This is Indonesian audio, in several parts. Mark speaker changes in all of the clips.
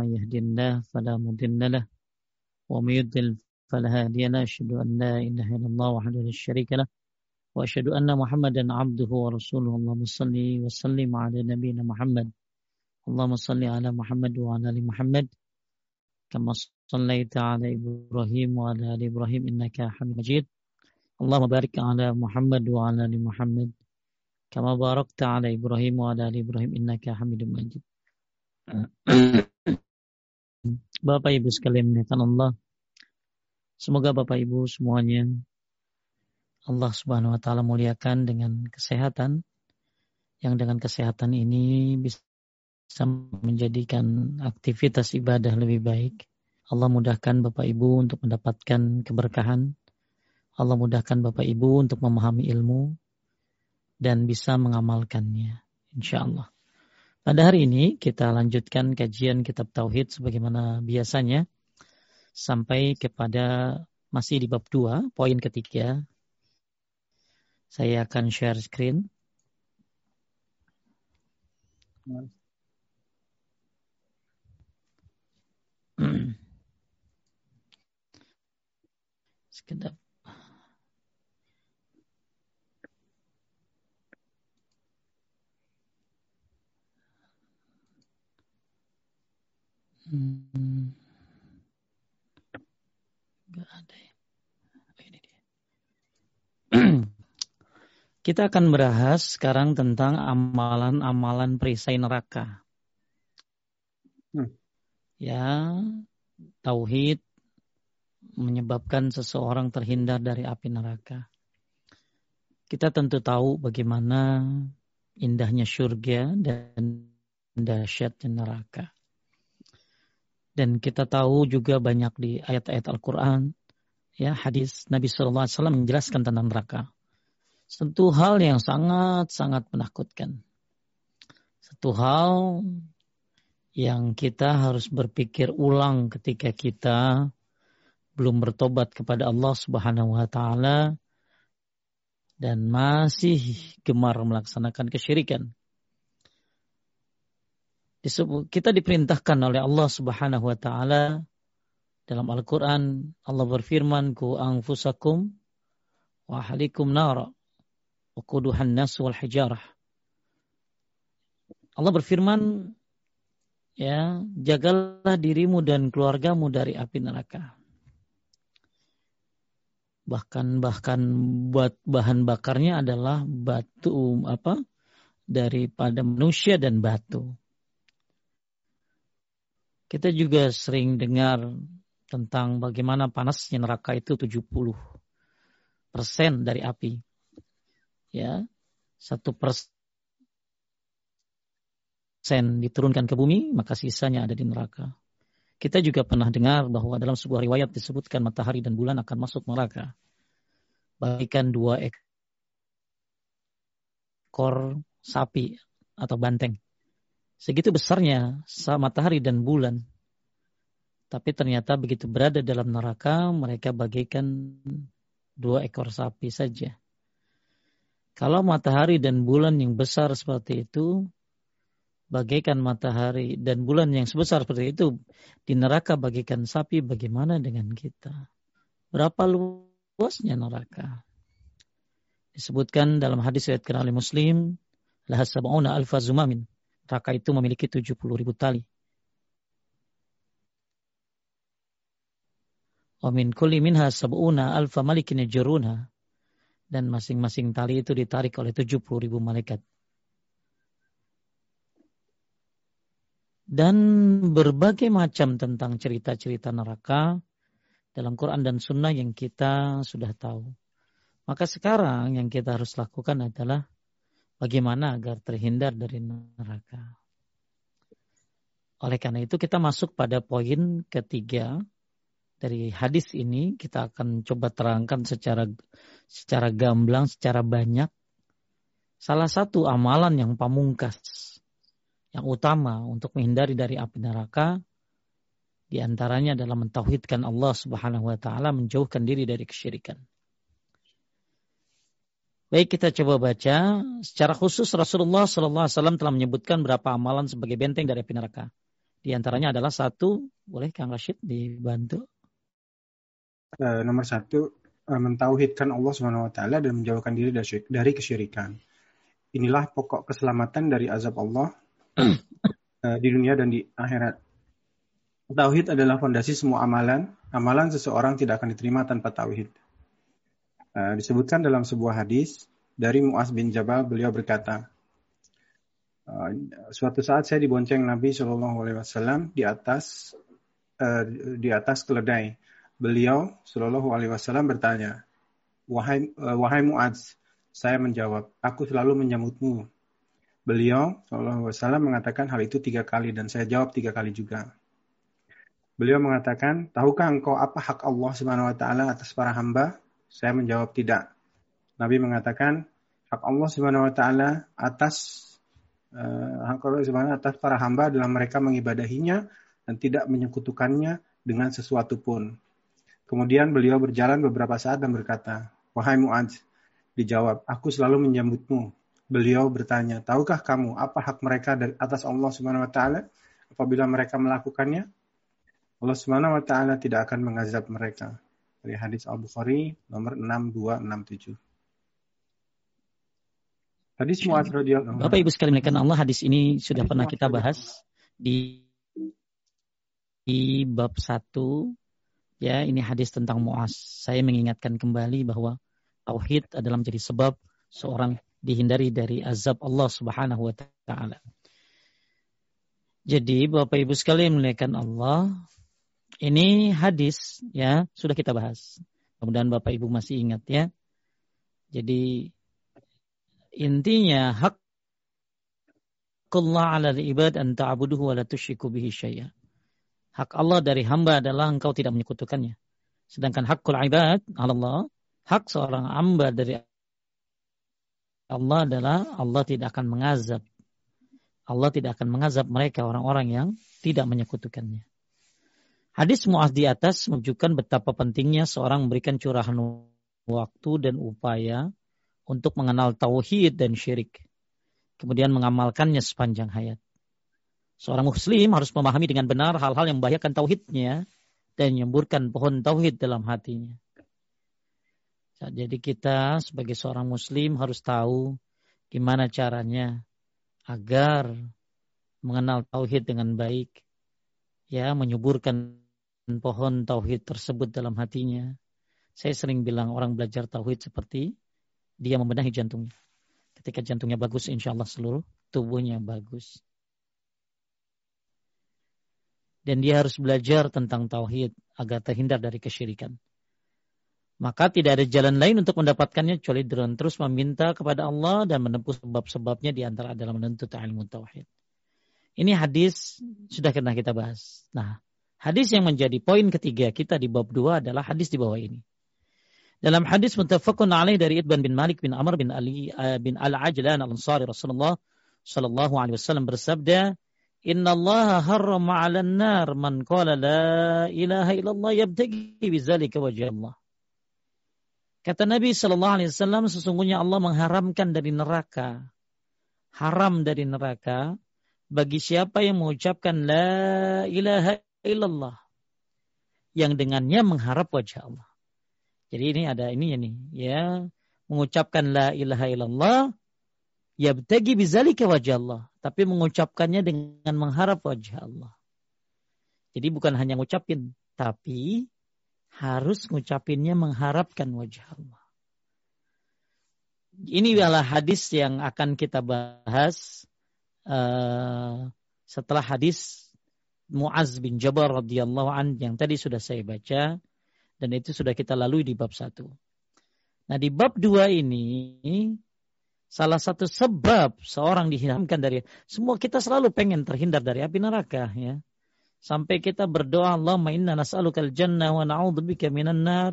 Speaker 1: من يهد الله فلا مضل له ومن يضلل فلا هادي له. أشهد أن لا إله إلا الله وحده لا شريك له وأشهد أن محمدا عبده ورسوله. اللهم صل وسلم على نبينا محمد. اللهم صل على محمد وعلى آل محمد كما صليت على إبراهيم وعلى آل إبراهيم إنك حميد مجيد. اللهم بارك على محمد وعلى آل محمد كما باركت على إبراهيم وعلى آل إبراهيم إنك حميد مجيد. Bapak Ibu sekalian memuliakan Allah. Semoga Bapak Ibu semuanya Allah Subhanahu wa taala muliakan dengan kesehatan yang dengan kesehatan ini bisa menjadikan aktivitas ibadah lebih baik. Allah mudahkan Bapak Ibu untuk mendapatkan keberkahan. Allah mudahkan Bapak Ibu untuk memahami ilmu dan bisa mengamalkannya. Insya Allah. Pada hari ini kita lanjutkan kajian kitab Tauhid sebagaimana biasanya sampai kepada masih di bab 2, poin ketiga. Saya akan share screen. Sekedap. Hmm. Gak ada ya. Oh, ini dia. Kita akan membahas sekarang tentang amalan-amalan perisai neraka. Hmm. Ya, tauhid menyebabkan seseorang terhindar dari api neraka. Kita tentu tahu bagaimana indahnya surga dan dahsyatnya neraka. Dan kita tahu juga banyak di ayat-ayat Al-Quran, ya hadis Nabi SAW menjelaskan tentang neraka. Satu hal yang sangat-sangat menakutkan. Satu hal yang kita harus berpikir ulang ketika kita belum bertobat kepada Allah Subhanahu wa taala dan masih gemar melaksanakan kesyirikan kita diperintahkan oleh Allah Subhanahu wa taala. Dalam Al-Qur'an Allah berfirman ku anfusakum wa ahlikum nara wa quduhan nas wal hijarah. Allah berfirman ya jagalah dirimu dan keluargamu dari api neraka. Bahkan bahkan buat bahan bakarnya adalah batu apa daripada manusia dan batu kita juga sering dengar tentang bagaimana panasnya neraka itu 70 persen dari api. Ya, satu persen diturunkan ke bumi, maka sisanya ada di neraka. Kita juga pernah dengar bahwa dalam sebuah riwayat disebutkan matahari dan bulan akan masuk neraka. Bagikan dua ekor sapi atau banteng. Segitu besarnya matahari dan bulan. Tapi ternyata begitu berada dalam neraka, mereka bagikan dua ekor sapi saja. Kalau matahari dan bulan yang besar seperti itu, bagaikan matahari dan bulan yang sebesar seperti itu, di neraka bagikan sapi, bagaimana dengan kita? Berapa luasnya neraka? Disebutkan dalam hadis riwayat oleh Muslim, lahas sab'una alfa zumamin. Neraka itu memiliki 70 ribu tali. Wa min kulli minha sab'una alfa malikin yajurunha. Dan masing-masing tali itu ditarik oleh 70 ribu malaikat. Dan berbagai macam tentang cerita-cerita neraka dalam Quran dan Sunnah yang kita sudah tahu. Maka sekarang yang kita harus lakukan adalah Bagaimana agar terhindar dari neraka? Oleh karena itu kita masuk pada poin ketiga dari hadis ini kita akan coba terangkan secara secara gamblang, secara banyak. Salah satu amalan yang pamungkas, yang utama untuk menghindari dari api neraka, di antaranya adalah mentauhidkan Allah Subhanahu wa taala, menjauhkan diri dari kesyirikan. Baik kita coba baca. Secara khusus Rasulullah SAW telah menyebutkan berapa amalan sebagai benteng dari api neraka. Di antaranya adalah satu, boleh Kang Rashid dibantu?
Speaker 2: Uh, nomor satu, uh, mentauhidkan Allah Subhanahu Wa Taala dan menjauhkan diri dari kesyirikan. Inilah pokok keselamatan dari azab Allah uh, di dunia dan di akhirat. Tauhid adalah fondasi semua amalan. Amalan seseorang tidak akan diterima tanpa tauhid. Uh, disebutkan dalam sebuah hadis dari Muaz bin Jabal, beliau berkata, Uh, suatu saat saya dibonceng Nabi Shallallahu Alaihi Wasallam di atas uh, di atas keledai. Beliau Shallallahu Alaihi Wasallam bertanya, wahai wahai Muadz, saya menjawab, aku selalu menyambutmu. Beliau Shallallahu Alaihi Wasallam mengatakan hal itu tiga kali dan saya jawab tiga kali juga. Beliau mengatakan, tahukah engkau apa hak Allah Subhanahu Wa Taala atas para hamba? Saya menjawab tidak. Nabi mengatakan, hak Allah Subhanahu Wa Taala atas uh, hak Allah Subhanahu atas para hamba dalam mereka mengibadahinya dan tidak menyekutukannya dengan sesuatu pun. Kemudian beliau berjalan beberapa saat dan berkata, Wahai Mu'adz, dijawab, aku selalu menyambutmu. Beliau bertanya, tahukah kamu apa hak mereka dari atas Allah Subhanahu wa taala apabila mereka melakukannya? Allah Subhanahu wa taala tidak akan mengazab mereka. Dari hadis Al-Bukhari nomor 6267.
Speaker 1: Hadis Mu'adz radhiyallahu Bapak Ibu sekalian Allah hadis ini sudah pernah kita bahas di di bab 1 ya ini hadis tentang Mu'az. Saya mengingatkan kembali bahwa tauhid adalah menjadi sebab seorang dihindari dari azab Allah Subhanahu wa taala. Jadi Bapak Ibu sekalian melihatkan Allah, ini hadis ya sudah kita bahas. Kemudian Bapak Ibu masih ingat ya. Jadi Intinya hak Allah ala ibad an ta'buduhu wa la tusyriku bihi syai'a. Hak Allah dari hamba adalah engkau tidak menyekutukannya. Sedangkan hakul ibad Allah, hak seorang hamba dari Allah adalah Allah tidak akan mengazab. Allah tidak akan mengazab mereka orang-orang yang tidak menyekutukannya. Hadis Mu'az di atas menunjukkan betapa pentingnya seorang memberikan curahan waktu dan upaya untuk mengenal tauhid dan syirik. Kemudian mengamalkannya sepanjang hayat. Seorang muslim harus memahami dengan benar hal-hal yang membahayakan tauhidnya dan menyemburkan pohon tauhid dalam hatinya. Jadi kita sebagai seorang muslim harus tahu gimana caranya agar mengenal tauhid dengan baik. Ya, menyuburkan pohon tauhid tersebut dalam hatinya. Saya sering bilang orang belajar tauhid seperti dia membenahi jantungnya. Ketika jantungnya bagus, insya Allah seluruh tubuhnya bagus. Dan dia harus belajar tentang tauhid agar terhindar dari kesyirikan. Maka tidak ada jalan lain untuk mendapatkannya kecuali dengan terus meminta kepada Allah dan menempuh sebab-sebabnya di antara adalah menuntut ilmu tauhid. Ini hadis sudah pernah kita bahas. Nah, hadis yang menjadi poin ketiga kita di bab dua adalah hadis di bawah ini. Dalam hadis muttafaqun alaih dari Ibn bin Malik bin Amr bin Ali uh, bin Al-Ajlan Al-Ansari Rasulullah sallallahu alaihi wasallam bersabda, "Inna Allah harrama 'alan nar man qala la ilaha illallah yabtaghi bidzalika wajh Allah." Kata Nabi sallallahu alaihi wasallam sesungguhnya Allah mengharamkan dari neraka haram dari neraka bagi siapa yang mengucapkan la ilaha illallah yang dengannya mengharap wajah Allah. Jadi ini ada ini nih ya mengucapkan la ilaha illallah ya yabtagi bizalika wajah Allah, tapi mengucapkannya dengan mengharap wajah Allah. Jadi bukan hanya ngucapin, tapi harus ngucapinnya mengharapkan wajah Allah. Ini adalah hadis yang akan kita bahas uh, setelah hadis Muaz bin Jabal radhiyallahu an yang tadi sudah saya baca dan itu sudah kita lalui di bab satu. Nah di bab dua ini salah satu sebab seorang dihindarkan dari semua kita selalu pengen terhindar dari api neraka ya. Sampai kita berdoa Allahumma inna nas'alukal jannah wa na'udzubika minan nar.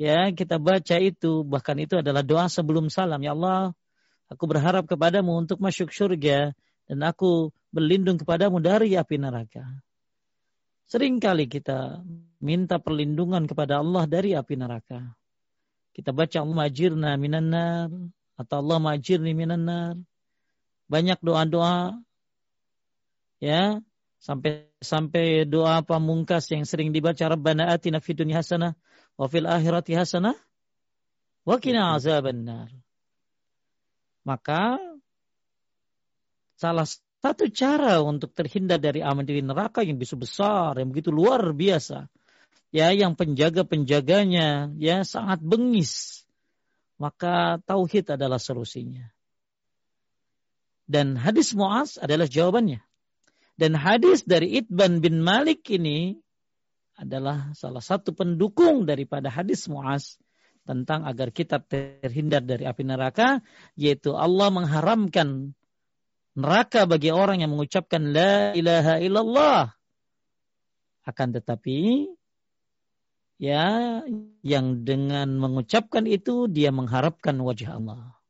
Speaker 1: Ya, kita baca itu bahkan itu adalah doa sebelum salam. Ya Allah, aku berharap kepadamu untuk masuk surga dan aku berlindung kepadamu dari api neraka. Seringkali kita minta perlindungan kepada Allah dari api neraka. Kita baca Allah majirna minan nar atau Allah majirni minan nar. Banyak doa-doa ya Sampai sampai doa pamungkas yang sering dibaca Rabbana atina fid dunya hasanah wa fil akhirati hasanah wa qina azabannar. Maka salah satu cara untuk terhindar dari aman diri neraka yang begitu besar, yang begitu luar biasa. Ya, yang penjaga-penjaganya ya sangat bengis. Maka tauhid adalah solusinya. Dan hadis Muaz adalah jawabannya. Dan hadis dari Itban bin Malik ini adalah salah satu pendukung daripada hadis Muaz tentang agar kita terhindar dari api neraka, yaitu Allah mengharamkan neraka bagi orang yang mengucapkan la ilaha illallah. Akan tetapi ya yang dengan mengucapkan itu dia mengharapkan wajah Allah.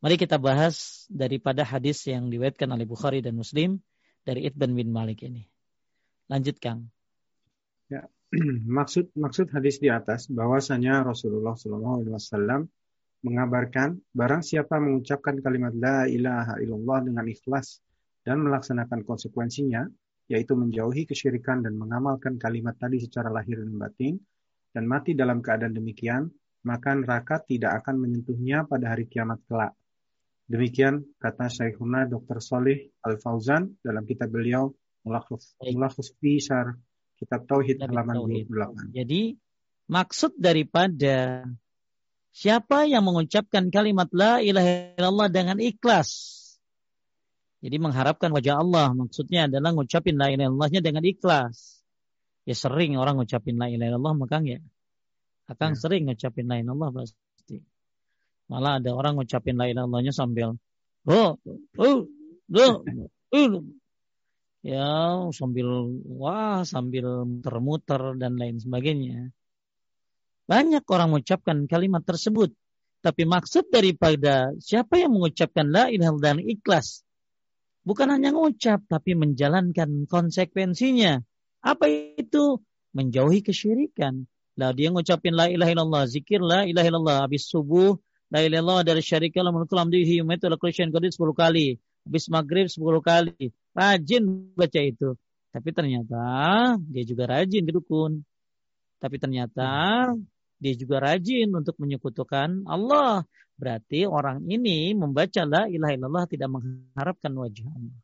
Speaker 1: Mari kita bahas daripada hadis yang diwetkan oleh Bukhari dan Muslim dari Ibn bin Malik ini. Lanjut Kang.
Speaker 2: Ya, maksud maksud hadis di atas bahwasanya Rasulullah SAW mengabarkan barang siapa mengucapkan kalimat la ilaha illallah dengan ikhlas dan melaksanakan konsekuensinya yaitu menjauhi kesyirikan dan mengamalkan kalimat tadi secara lahir dan batin dan mati dalam keadaan demikian maka neraka tidak akan menyentuhnya pada hari kiamat kelak Demikian kata Syekhuna Dr. Solih Al-Fauzan dalam kitab beliau Mulakhus Fisar kitab Tauhid halaman 28.
Speaker 1: Jadi maksud daripada siapa yang mengucapkan kalimat la ilaha illallah dengan ikhlas. Jadi mengharapkan wajah Allah maksudnya adalah ngucapin la ilaha illallahnya dengan ikhlas. Ya sering orang ngucapin la ilaha illallah maka ya akan ya. sering ngucapin la ilaha illallah Malah ada orang ngucapin la ilaha illallahnya sambil oh, oh, oh, oh, ya sambil wah sambil muter-muter dan lain sebagainya. Banyak orang mengucapkan kalimat tersebut, tapi maksud daripada siapa yang mengucapkan la ilaha dan ikhlas bukan hanya mengucap tapi menjalankan konsekuensinya. Apa itu? Menjauhi kesyirikan. Lah dia ngucapin la ilaha illallah, zikir la ilaha illallah habis subuh La ilaha illallah dari syarikat Allah mulkul ala kulli syai'in qadir 10 kali. Habis maghrib 10 kali. Rajin baca itu. Tapi ternyata dia juga rajin ke dukun. Tapi ternyata dia juga rajin untuk menyekutukan Allah. Berarti orang ini membaca la ilaha illallah tidak mengharapkan wajah Allah.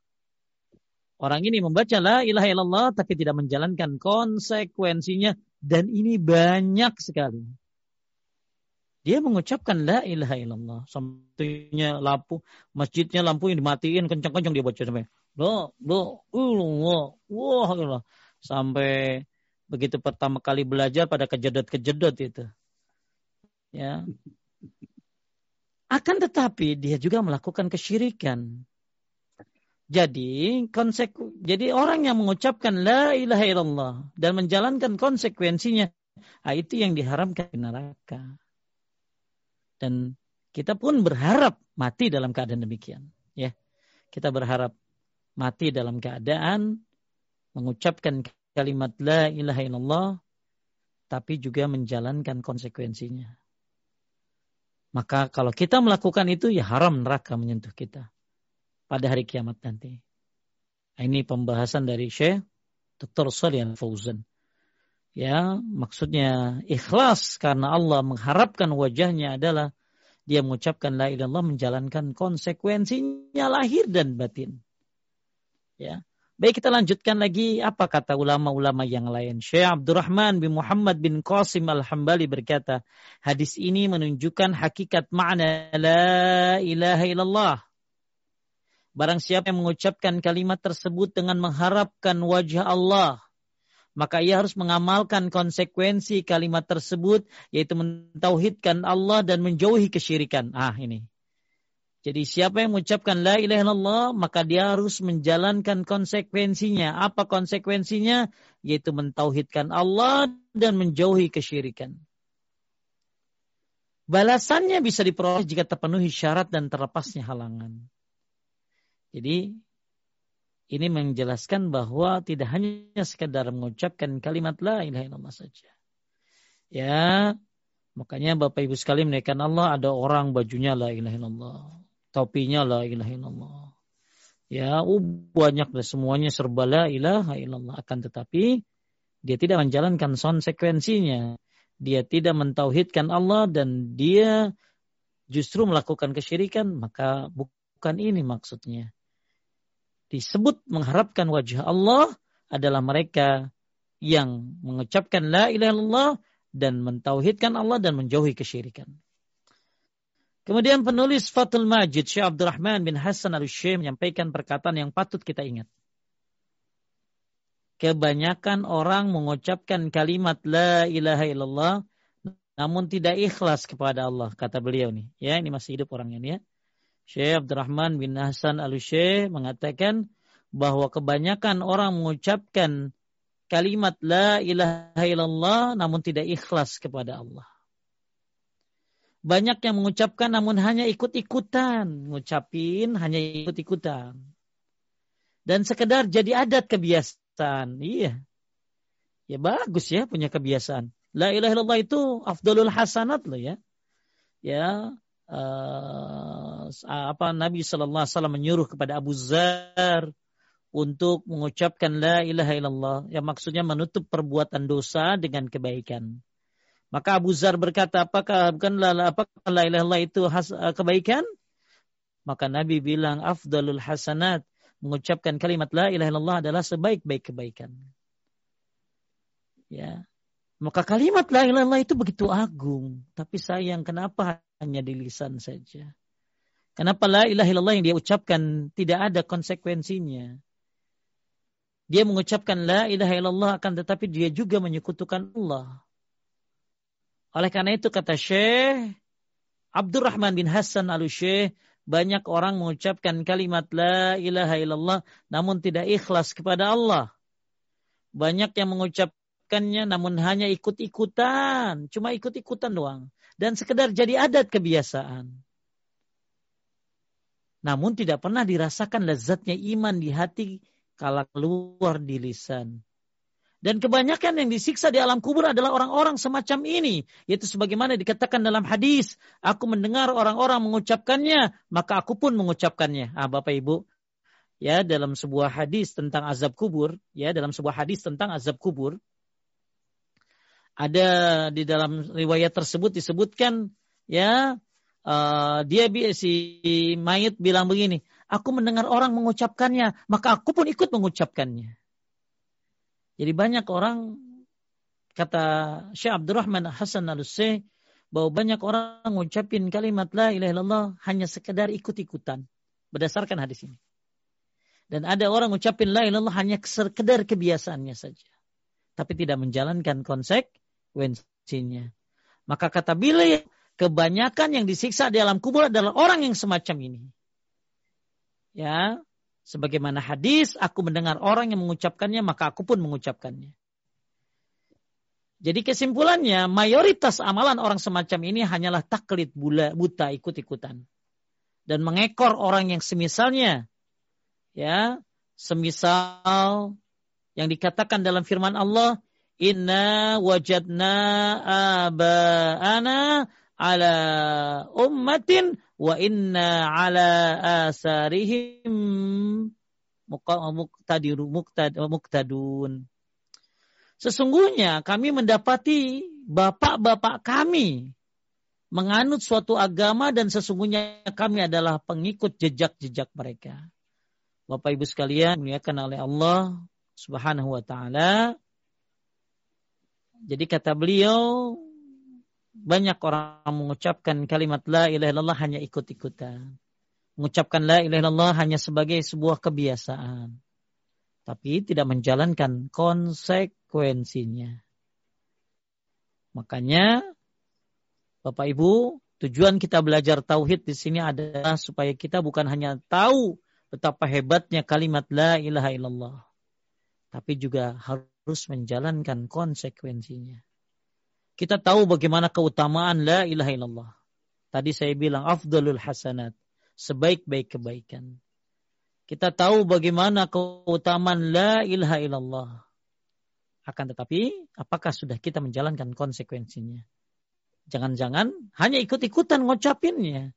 Speaker 1: Orang ini membaca la ilaha illallah tapi tidak menjalankan konsekuensinya dan ini banyak sekali. Dia mengucapkan la ilaha illallah. Sampainya lampu, masjidnya lampu yang dimatiin kencang-kencang dia baca sampai la la illallah. Wah. Sampai begitu pertama kali belajar pada kejedot-kejedot itu. Ya. Akan tetapi dia juga melakukan kesyirikan. Jadi konseku, jadi orang yang mengucapkan la ilaha illallah dan menjalankan konsekuensinya, nah itu yang diharamkan di neraka. Dan kita pun berharap mati dalam keadaan demikian. Ya, kita berharap mati dalam keadaan mengucapkan kalimat la ilaha illallah tapi juga menjalankan konsekuensinya. Maka kalau kita melakukan itu ya haram neraka menyentuh kita pada hari kiamat nanti. Nah, ini pembahasan dari Syekh Dr. Salih Fauzan. Ya, maksudnya ikhlas karena Allah mengharapkan wajahnya adalah dia mengucapkan la ilaha menjalankan konsekuensinya lahir dan batin. Ya. Baik kita lanjutkan lagi apa kata ulama-ulama yang lain. Syekh Abdurrahman bin Muhammad bin Qasim Al-Hambali berkata, hadis ini menunjukkan hakikat makna la ilaha illallah. Barang siapa yang mengucapkan kalimat tersebut dengan mengharapkan wajah Allah, maka ia harus mengamalkan konsekuensi kalimat tersebut yaitu mentauhidkan Allah dan menjauhi kesyirikan. Ah ini. Jadi siapa yang mengucapkan la ilaha illallah maka dia harus menjalankan konsekuensinya. Apa konsekuensinya? Yaitu mentauhidkan Allah dan menjauhi kesyirikan. Balasannya bisa diperoleh jika terpenuhi syarat dan terlepasnya halangan. Jadi ini menjelaskan bahwa tidak hanya sekedar mengucapkan kalimat la ilaha illallah saja. Ya, makanya Bapak Ibu sekalian menaikkan Allah ada orang bajunya la ilaha illallah, topinya la ilaha illallah. Ya, uh, banyak deh semuanya serba la ilaha illallah. Akan tetapi dia tidak menjalankan konsekuensinya. Dia tidak mentauhidkan Allah dan dia justru melakukan kesyirikan, maka bukan ini maksudnya. Disebut mengharapkan wajah Allah adalah mereka yang mengucapkan la ilaha illallah dan mentauhidkan Allah dan menjauhi kesyirikan. Kemudian penulis Fatul Majid Syekh Abdurrahman bin Hasan al-Syekh menyampaikan perkataan yang patut kita ingat. Kebanyakan orang mengucapkan kalimat la ilaha illallah namun tidak ikhlas kepada Allah kata beliau nih. Ya, ini masih hidup orangnya nih ya. Syekh Abdurrahman bin Hasan al-Syekh mengatakan bahwa kebanyakan orang mengucapkan kalimat la ilaha illallah namun tidak ikhlas kepada Allah. Banyak yang mengucapkan namun hanya ikut-ikutan. Ngucapin hanya ikut-ikutan. Dan sekedar jadi adat kebiasaan. Iya. Ya bagus ya punya kebiasaan. La ilaha illallah itu afdalul hasanat loh ya. Ya. Uh, apa Nabi Shallallahu Alaihi Wasallam menyuruh kepada Abu Zar untuk mengucapkan la ilaha illallah yang maksudnya menutup perbuatan dosa dengan kebaikan. Maka Abu Zar berkata, apakah bukanlah apakah la ilaha itu has, uh, kebaikan? Maka Nabi bilang, afdalul hasanat. Mengucapkan kalimat la ilaha illallah adalah sebaik-baik kebaikan. Ya. Maka kalimat la ilaha illallah itu begitu agung. Tapi sayang, kenapa hanya di lisan saja? Kenapa la ilaha illallah yang dia ucapkan tidak ada konsekuensinya? Dia mengucapkan la ilaha illallah akan tetapi dia juga menyekutukan Allah. Oleh karena itu kata Syekh Abdurrahman bin Hasan al Syekh banyak orang mengucapkan kalimat la ilaha illallah namun tidak ikhlas kepada Allah. Banyak yang mengucapkannya namun hanya ikut-ikutan, cuma ikut-ikutan doang dan sekedar jadi adat kebiasaan. Namun tidak pernah dirasakan lezatnya iman di hati kalau keluar di lisan. Dan kebanyakan yang disiksa di alam kubur adalah orang-orang semacam ini. Yaitu sebagaimana dikatakan dalam hadis. Aku mendengar orang-orang mengucapkannya, maka aku pun mengucapkannya. Ah, Bapak Ibu, ya dalam sebuah hadis tentang azab kubur, ya dalam sebuah hadis tentang azab kubur, ada di dalam riwayat tersebut disebutkan, ya uh, dia si mayit bilang begini, aku mendengar orang mengucapkannya, maka aku pun ikut mengucapkannya. Jadi banyak orang kata Syekh Abdurrahman Hasan al bahwa banyak orang mengucapin kalimat la ilaha illallah hanya sekedar ikut-ikutan berdasarkan hadis ini. Dan ada orang mengucapin la ilaha illallah hanya sekedar kebiasaannya saja. Tapi tidak menjalankan konsekuensinya. Maka kata beliau, kebanyakan yang disiksa di alam kubur adalah orang yang semacam ini. Ya, Sebagaimana hadis, aku mendengar orang yang mengucapkannya, maka aku pun mengucapkannya. Jadi kesimpulannya, mayoritas amalan orang semacam ini hanyalah taklid buta ikut-ikutan. Dan mengekor orang yang semisalnya, ya, semisal yang dikatakan dalam firman Allah, Inna wajadna aba'ana ala ummatin wa inna ala asarihim muktadun. Sesungguhnya kami mendapati bapak-bapak kami menganut suatu agama dan sesungguhnya kami adalah pengikut jejak-jejak mereka. Bapak Ibu sekalian muliakan oleh Allah Subhanahu wa taala. Jadi kata beliau banyak orang mengucapkan kalimat la ilaha illallah hanya ikut-ikutan. Mengucapkan la ilaha illallah hanya sebagai sebuah kebiasaan. Tapi tidak menjalankan konsekuensinya. Makanya Bapak Ibu, tujuan kita belajar tauhid di sini adalah supaya kita bukan hanya tahu betapa hebatnya kalimat la ilaha illallah, tapi juga harus menjalankan konsekuensinya. Kita tahu bagaimana keutamaan la ilaha illallah. Tadi saya bilang afdalul hasanat. Sebaik-baik kebaikan. Kita tahu bagaimana keutamaan la ilaha illallah. Akan tetapi, apakah sudah kita menjalankan konsekuensinya? Jangan-jangan hanya ikut-ikutan ngocapinnya.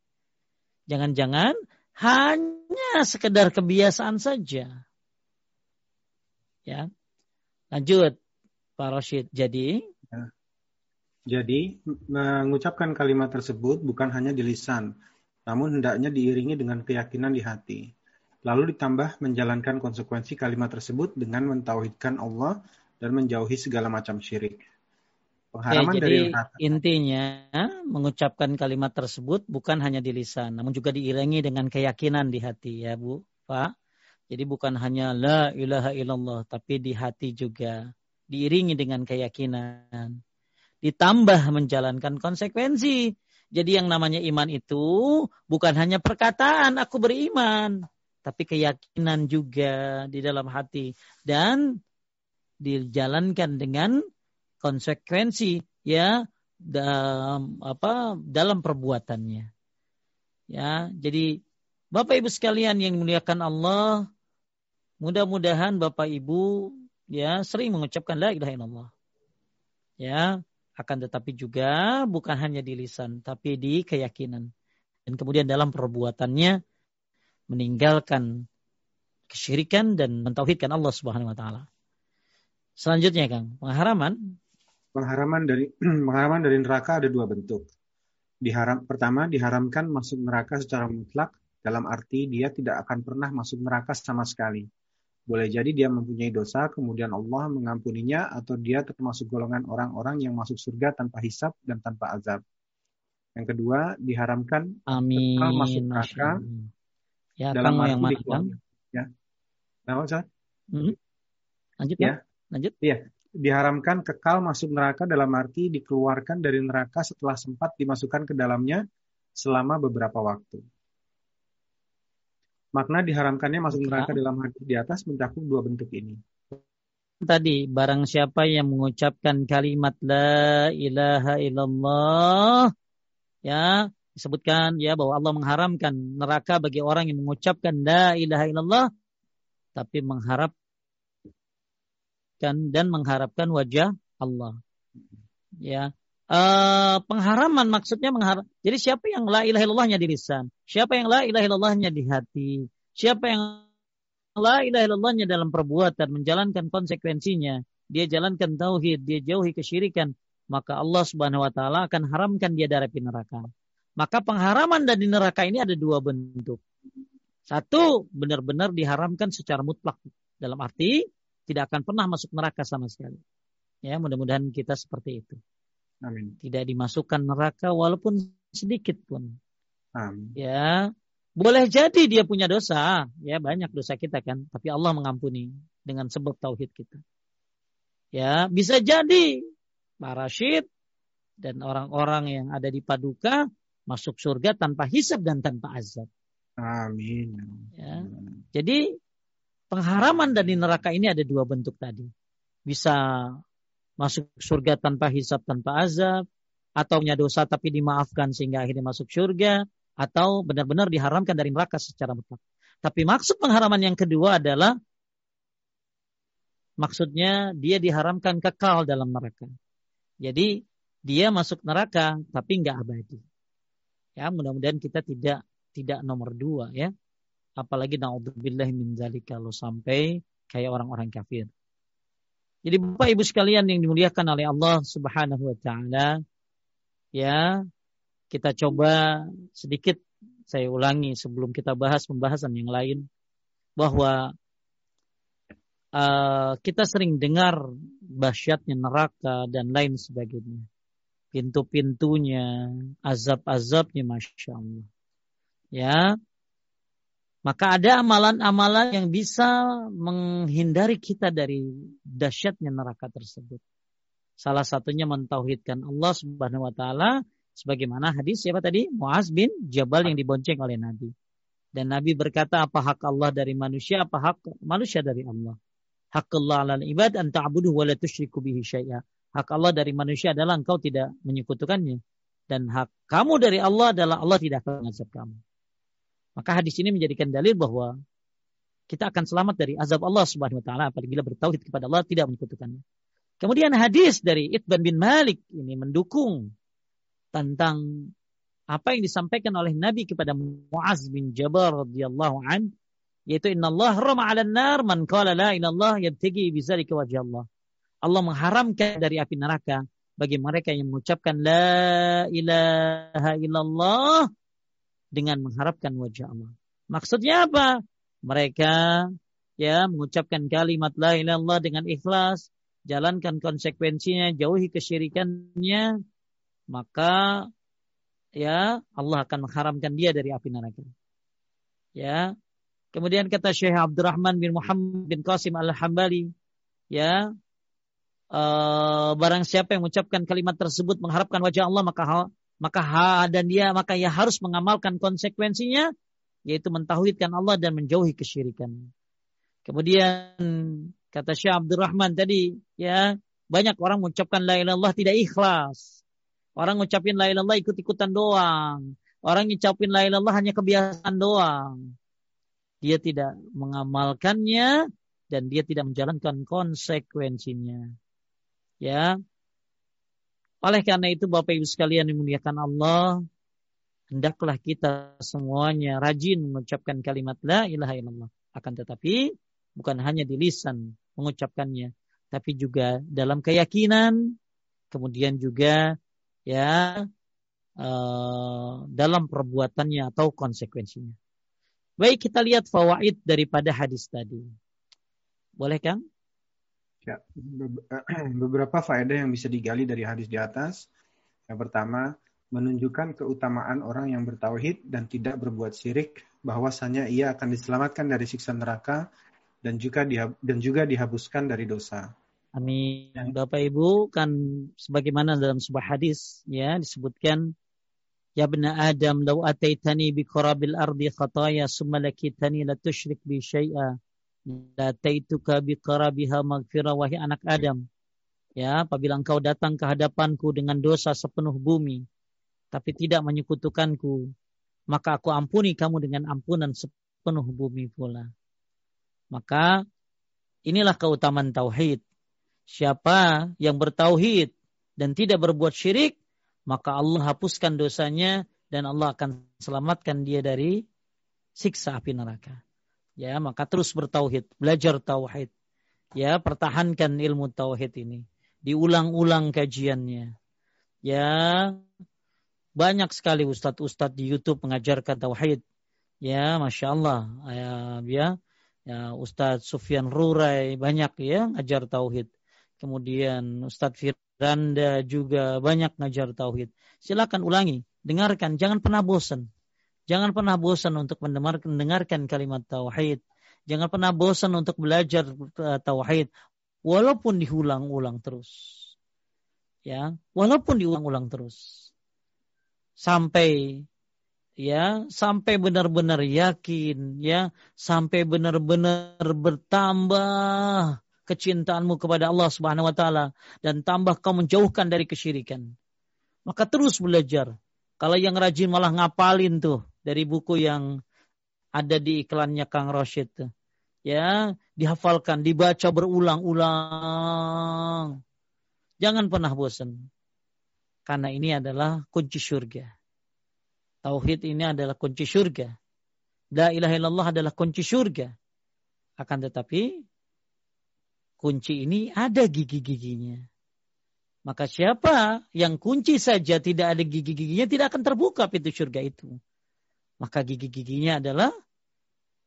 Speaker 1: Jangan-jangan hanya sekedar kebiasaan saja. Ya. Lanjut Pak Rashid. Jadi.
Speaker 2: Jadi, mengucapkan kalimat tersebut bukan hanya di lisan, namun hendaknya diiringi dengan keyakinan di hati. Lalu ditambah menjalankan konsekuensi kalimat tersebut dengan mentauhidkan Allah dan menjauhi segala macam syirik.
Speaker 1: Pengharaman ya, jadi dari intinya mengucapkan kalimat tersebut bukan hanya di lisan, namun juga diiringi dengan keyakinan di hati ya Bu, Pak. Jadi bukan hanya la ilaha illallah, tapi di hati juga diiringi dengan keyakinan. Ditambah menjalankan konsekuensi. Jadi yang namanya iman itu bukan hanya perkataan aku beriman, tapi keyakinan juga di dalam hati dan dijalankan dengan konsekuensi ya dalam apa dalam perbuatannya. Ya, jadi Bapak Ibu sekalian yang dimuliakan Allah, mudah-mudahan Bapak Ibu ya sering mengucapkan la ilaha illallah. Ya, akan tetapi juga bukan hanya di lisan tapi di keyakinan. Dan kemudian dalam perbuatannya meninggalkan kesyirikan dan mentauhidkan Allah Subhanahu wa taala. Selanjutnya Kang, pengharaman
Speaker 2: pengharaman dari pengharaman dari neraka ada dua bentuk. Diharam, pertama diharamkan masuk neraka secara mutlak dalam arti dia tidak akan pernah masuk neraka sama sekali. Boleh jadi dia mempunyai dosa, kemudian Allah mengampuninya, atau dia termasuk golongan orang-orang yang masuk surga tanpa hisap dan tanpa azab. Yang kedua, diharamkan
Speaker 1: Amin.
Speaker 2: masuk neraka
Speaker 1: ya, dalam arti yang mana,
Speaker 2: Ya. Nah,
Speaker 1: hmm. Lanjut ya. ya. Lanjut.
Speaker 2: Iya diharamkan kekal masuk neraka dalam arti dikeluarkan dari neraka setelah sempat dimasukkan ke dalamnya selama beberapa waktu. Makna diharamkannya masuk neraka dalam hadis di atas mencakup dua bentuk ini.
Speaker 1: Tadi barang siapa yang mengucapkan kalimat la ilaha illallah ya disebutkan ya bahwa Allah mengharamkan neraka bagi orang yang mengucapkan la ilaha illallah tapi mengharap mengharapkan dan mengharapkan wajah Allah. Ya. Uh, pengharaman maksudnya mengharap. Jadi siapa yang la ilaha illallahnya di lisan? Siapa yang la ilaha illallahnya di hati? Siapa yang la ilaha illallahnya dalam perbuatan, menjalankan konsekuensinya, dia jalankan tauhid, dia jauhi kesyirikan, maka Allah Subhanahu wa taala akan haramkan dia dari neraka. Maka pengharaman dari neraka ini ada dua bentuk. Satu, benar-benar diharamkan secara mutlak dalam arti tidak akan pernah masuk neraka sama sekali. Ya, mudah-mudahan kita seperti itu. Amin. Tidak dimasukkan neraka walaupun sedikit pun. Amin. Ya, boleh jadi dia punya dosa, ya banyak dosa kita kan, tapi Allah mengampuni dengan sebab tauhid kita. Ya, bisa jadi Pak Rashid dan orang-orang yang ada di Paduka masuk surga tanpa hisab dan tanpa azab.
Speaker 2: Amin.
Speaker 1: Ya. Jadi pengharaman dari neraka ini ada dua bentuk tadi. Bisa masuk surga tanpa hisap, tanpa azab, atau punya dosa tapi dimaafkan sehingga akhirnya masuk surga, atau benar-benar diharamkan dari neraka secara mutlak. Tapi maksud pengharaman yang kedua adalah maksudnya dia diharamkan kekal dalam neraka. Jadi dia masuk neraka tapi nggak abadi. Ya mudah-mudahan kita tidak tidak nomor dua ya apalagi naudzubillah min kalau sampai kayak orang-orang kafir. Jadi Bapak Ibu sekalian yang dimuliakan oleh Allah Subhanahu wa taala, ya, kita coba sedikit saya ulangi sebelum kita bahas pembahasan yang lain bahwa uh, kita sering dengar basyatnya neraka dan lain sebagainya. Pintu-pintunya, azab-azabnya Masya Allah. Ya, maka ada amalan-amalan yang bisa menghindari kita dari dahsyatnya neraka tersebut. Salah satunya mentauhidkan Allah Subhanahu wa taala sebagaimana hadis siapa tadi? Muaz bin Jabal yang dibonceng oleh Nabi. Dan Nabi berkata apa hak Allah dari manusia, apa hak manusia dari Allah. Hak Allah ala ibad an ta'budu wa la tusyriku bihi syai'a. Hak Allah dari manusia adalah engkau tidak menyekutukannya. Dan hak kamu dari Allah adalah Allah tidak akan mengazab kamu. Maka hadis ini menjadikan dalil bahwa kita akan selamat dari azab Allah Subhanahu wa taala apabila bertauhid kepada Allah tidak menyekutukannya. Kemudian hadis dari Itban bin Malik ini mendukung tentang apa yang disampaikan oleh Nabi kepada Muaz bin Jabal radhiyallahu an yaitu innallaha rama 'alan nar man qala la ilallah yabtagi bizalika wajh Allah. Allah mengharamkan dari api neraka bagi mereka yang mengucapkan la ilaha illallah dengan mengharapkan wajah Allah. Maksudnya apa? Mereka ya mengucapkan kalimat la ilaha illallah dengan ikhlas, jalankan konsekuensinya, jauhi kesyirikannya, maka ya Allah akan mengharamkan dia dari api neraka. Ya. Kemudian kata Syekh Abdurrahman bin Muhammad bin Qasim Al-Hambali, ya, uh, barang siapa yang mengucapkan kalimat tersebut mengharapkan wajah Allah maka maka ha, dan dia maka ia harus mengamalkan konsekuensinya yaitu mentauhidkan Allah dan menjauhi kesyirikan. Kemudian kata Syekh Abdurrahman tadi ya banyak orang mengucapkan la ilaha illallah tidak ikhlas. Orang ngucapin la ilallah ikut-ikutan doang. Orang ngucapin la ilallah hanya kebiasaan doang. Dia tidak mengamalkannya dan dia tidak menjalankan konsekuensinya. Ya. Oleh karena itu Bapak Ibu sekalian dimuliakan Allah, hendaklah kita semuanya rajin mengucapkan kalimat la ilaha illallah. Akan tetapi bukan hanya di lisan mengucapkannya, tapi juga dalam keyakinan, kemudian juga ya uh, dalam perbuatannya atau konsekuensinya. Baik kita lihat fawaid daripada hadis tadi. Boleh kan?
Speaker 2: Ya, beberapa faedah yang bisa digali dari hadis di atas. Yang pertama, menunjukkan keutamaan orang yang bertauhid dan tidak berbuat syirik, bahwasanya ia akan diselamatkan dari siksa neraka dan juga dan juga dihapuskan dari dosa.
Speaker 1: Amin. Bapak Ibu kan sebagaimana dalam sebuah hadis ya disebutkan Ya bena Adam law ataitani bi qarabil ardi khataya summa lakitani la tusyrik bi syai'a la taituka bi qarabiha maghfirah wahai anak Adam. Ya, apabila engkau datang ke hadapanku dengan dosa sepenuh bumi tapi tidak menyekutukanku, maka aku ampuni kamu dengan ampunan sepenuh bumi pula. Maka inilah keutamaan tauhid Siapa yang bertauhid dan tidak berbuat syirik, maka Allah hapuskan dosanya dan Allah akan selamatkan dia dari siksa api neraka. Ya, maka terus bertauhid, belajar tauhid. Ya, pertahankan ilmu tauhid ini. Diulang-ulang kajiannya. Ya, banyak sekali ustadz-ustadz di YouTube mengajarkan tauhid. Ya, masya Allah. Ya, ya, ya Ustadz Sufyan Rurai banyak ya ngajar tauhid. Kemudian Ustadz Firanda juga banyak ngajar tauhid. Silakan ulangi, dengarkan, jangan pernah bosan. Jangan pernah bosan untuk mendengarkan, kalimat tauhid. Jangan pernah bosan untuk belajar uh, tauhid walaupun diulang-ulang terus. Ya, walaupun diulang-ulang terus. Sampai ya, sampai benar-benar yakin ya, sampai benar-benar bertambah kecintaanmu kepada Allah Subhanahu wa taala dan tambah kau menjauhkan dari kesyirikan. Maka terus belajar. Kalau yang rajin malah ngapalin tuh dari buku yang ada di iklannya Kang Roshid tuh. Ya, dihafalkan, dibaca berulang-ulang. Jangan pernah bosan. Karena ini adalah kunci surga. Tauhid ini adalah kunci surga. La ilaha illallah adalah kunci surga. Akan tetapi kunci ini ada gigi-giginya. Maka siapa yang kunci saja tidak ada gigi-giginya tidak akan terbuka pintu surga itu. Maka gigi-giginya adalah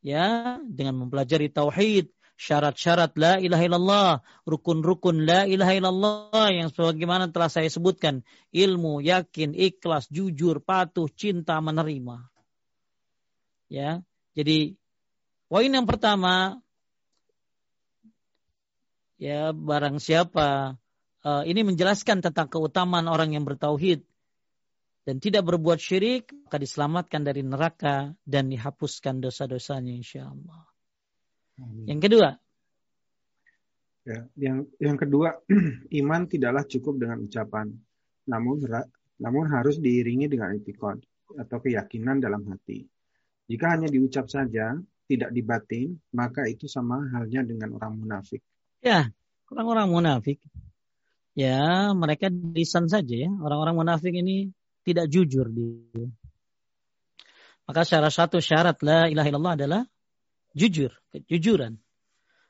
Speaker 1: ya dengan mempelajari tauhid, syarat-syarat la ilaha illallah, rukun-rukun la ilaha illallah yang sebagaimana telah saya sebutkan, ilmu, yakin, ikhlas, jujur, patuh, cinta, menerima. Ya. Jadi poin yang pertama ya barang siapa uh, ini menjelaskan tentang keutamaan orang yang bertauhid dan tidak berbuat syirik maka diselamatkan dari neraka dan dihapuskan dosa-dosanya insya Allah. Yang kedua,
Speaker 2: ya, yang yang kedua iman tidaklah cukup dengan ucapan, namun namun harus diiringi dengan etikon atau keyakinan dalam hati. Jika hanya diucap saja, tidak dibatin, maka itu sama halnya dengan orang munafik.
Speaker 1: Ya, orang-orang munafik. Ya, mereka lisan saja ya. Orang-orang munafik ini tidak jujur dia. Maka salah satu syarat la ilaha illallah adalah jujur, kejujuran.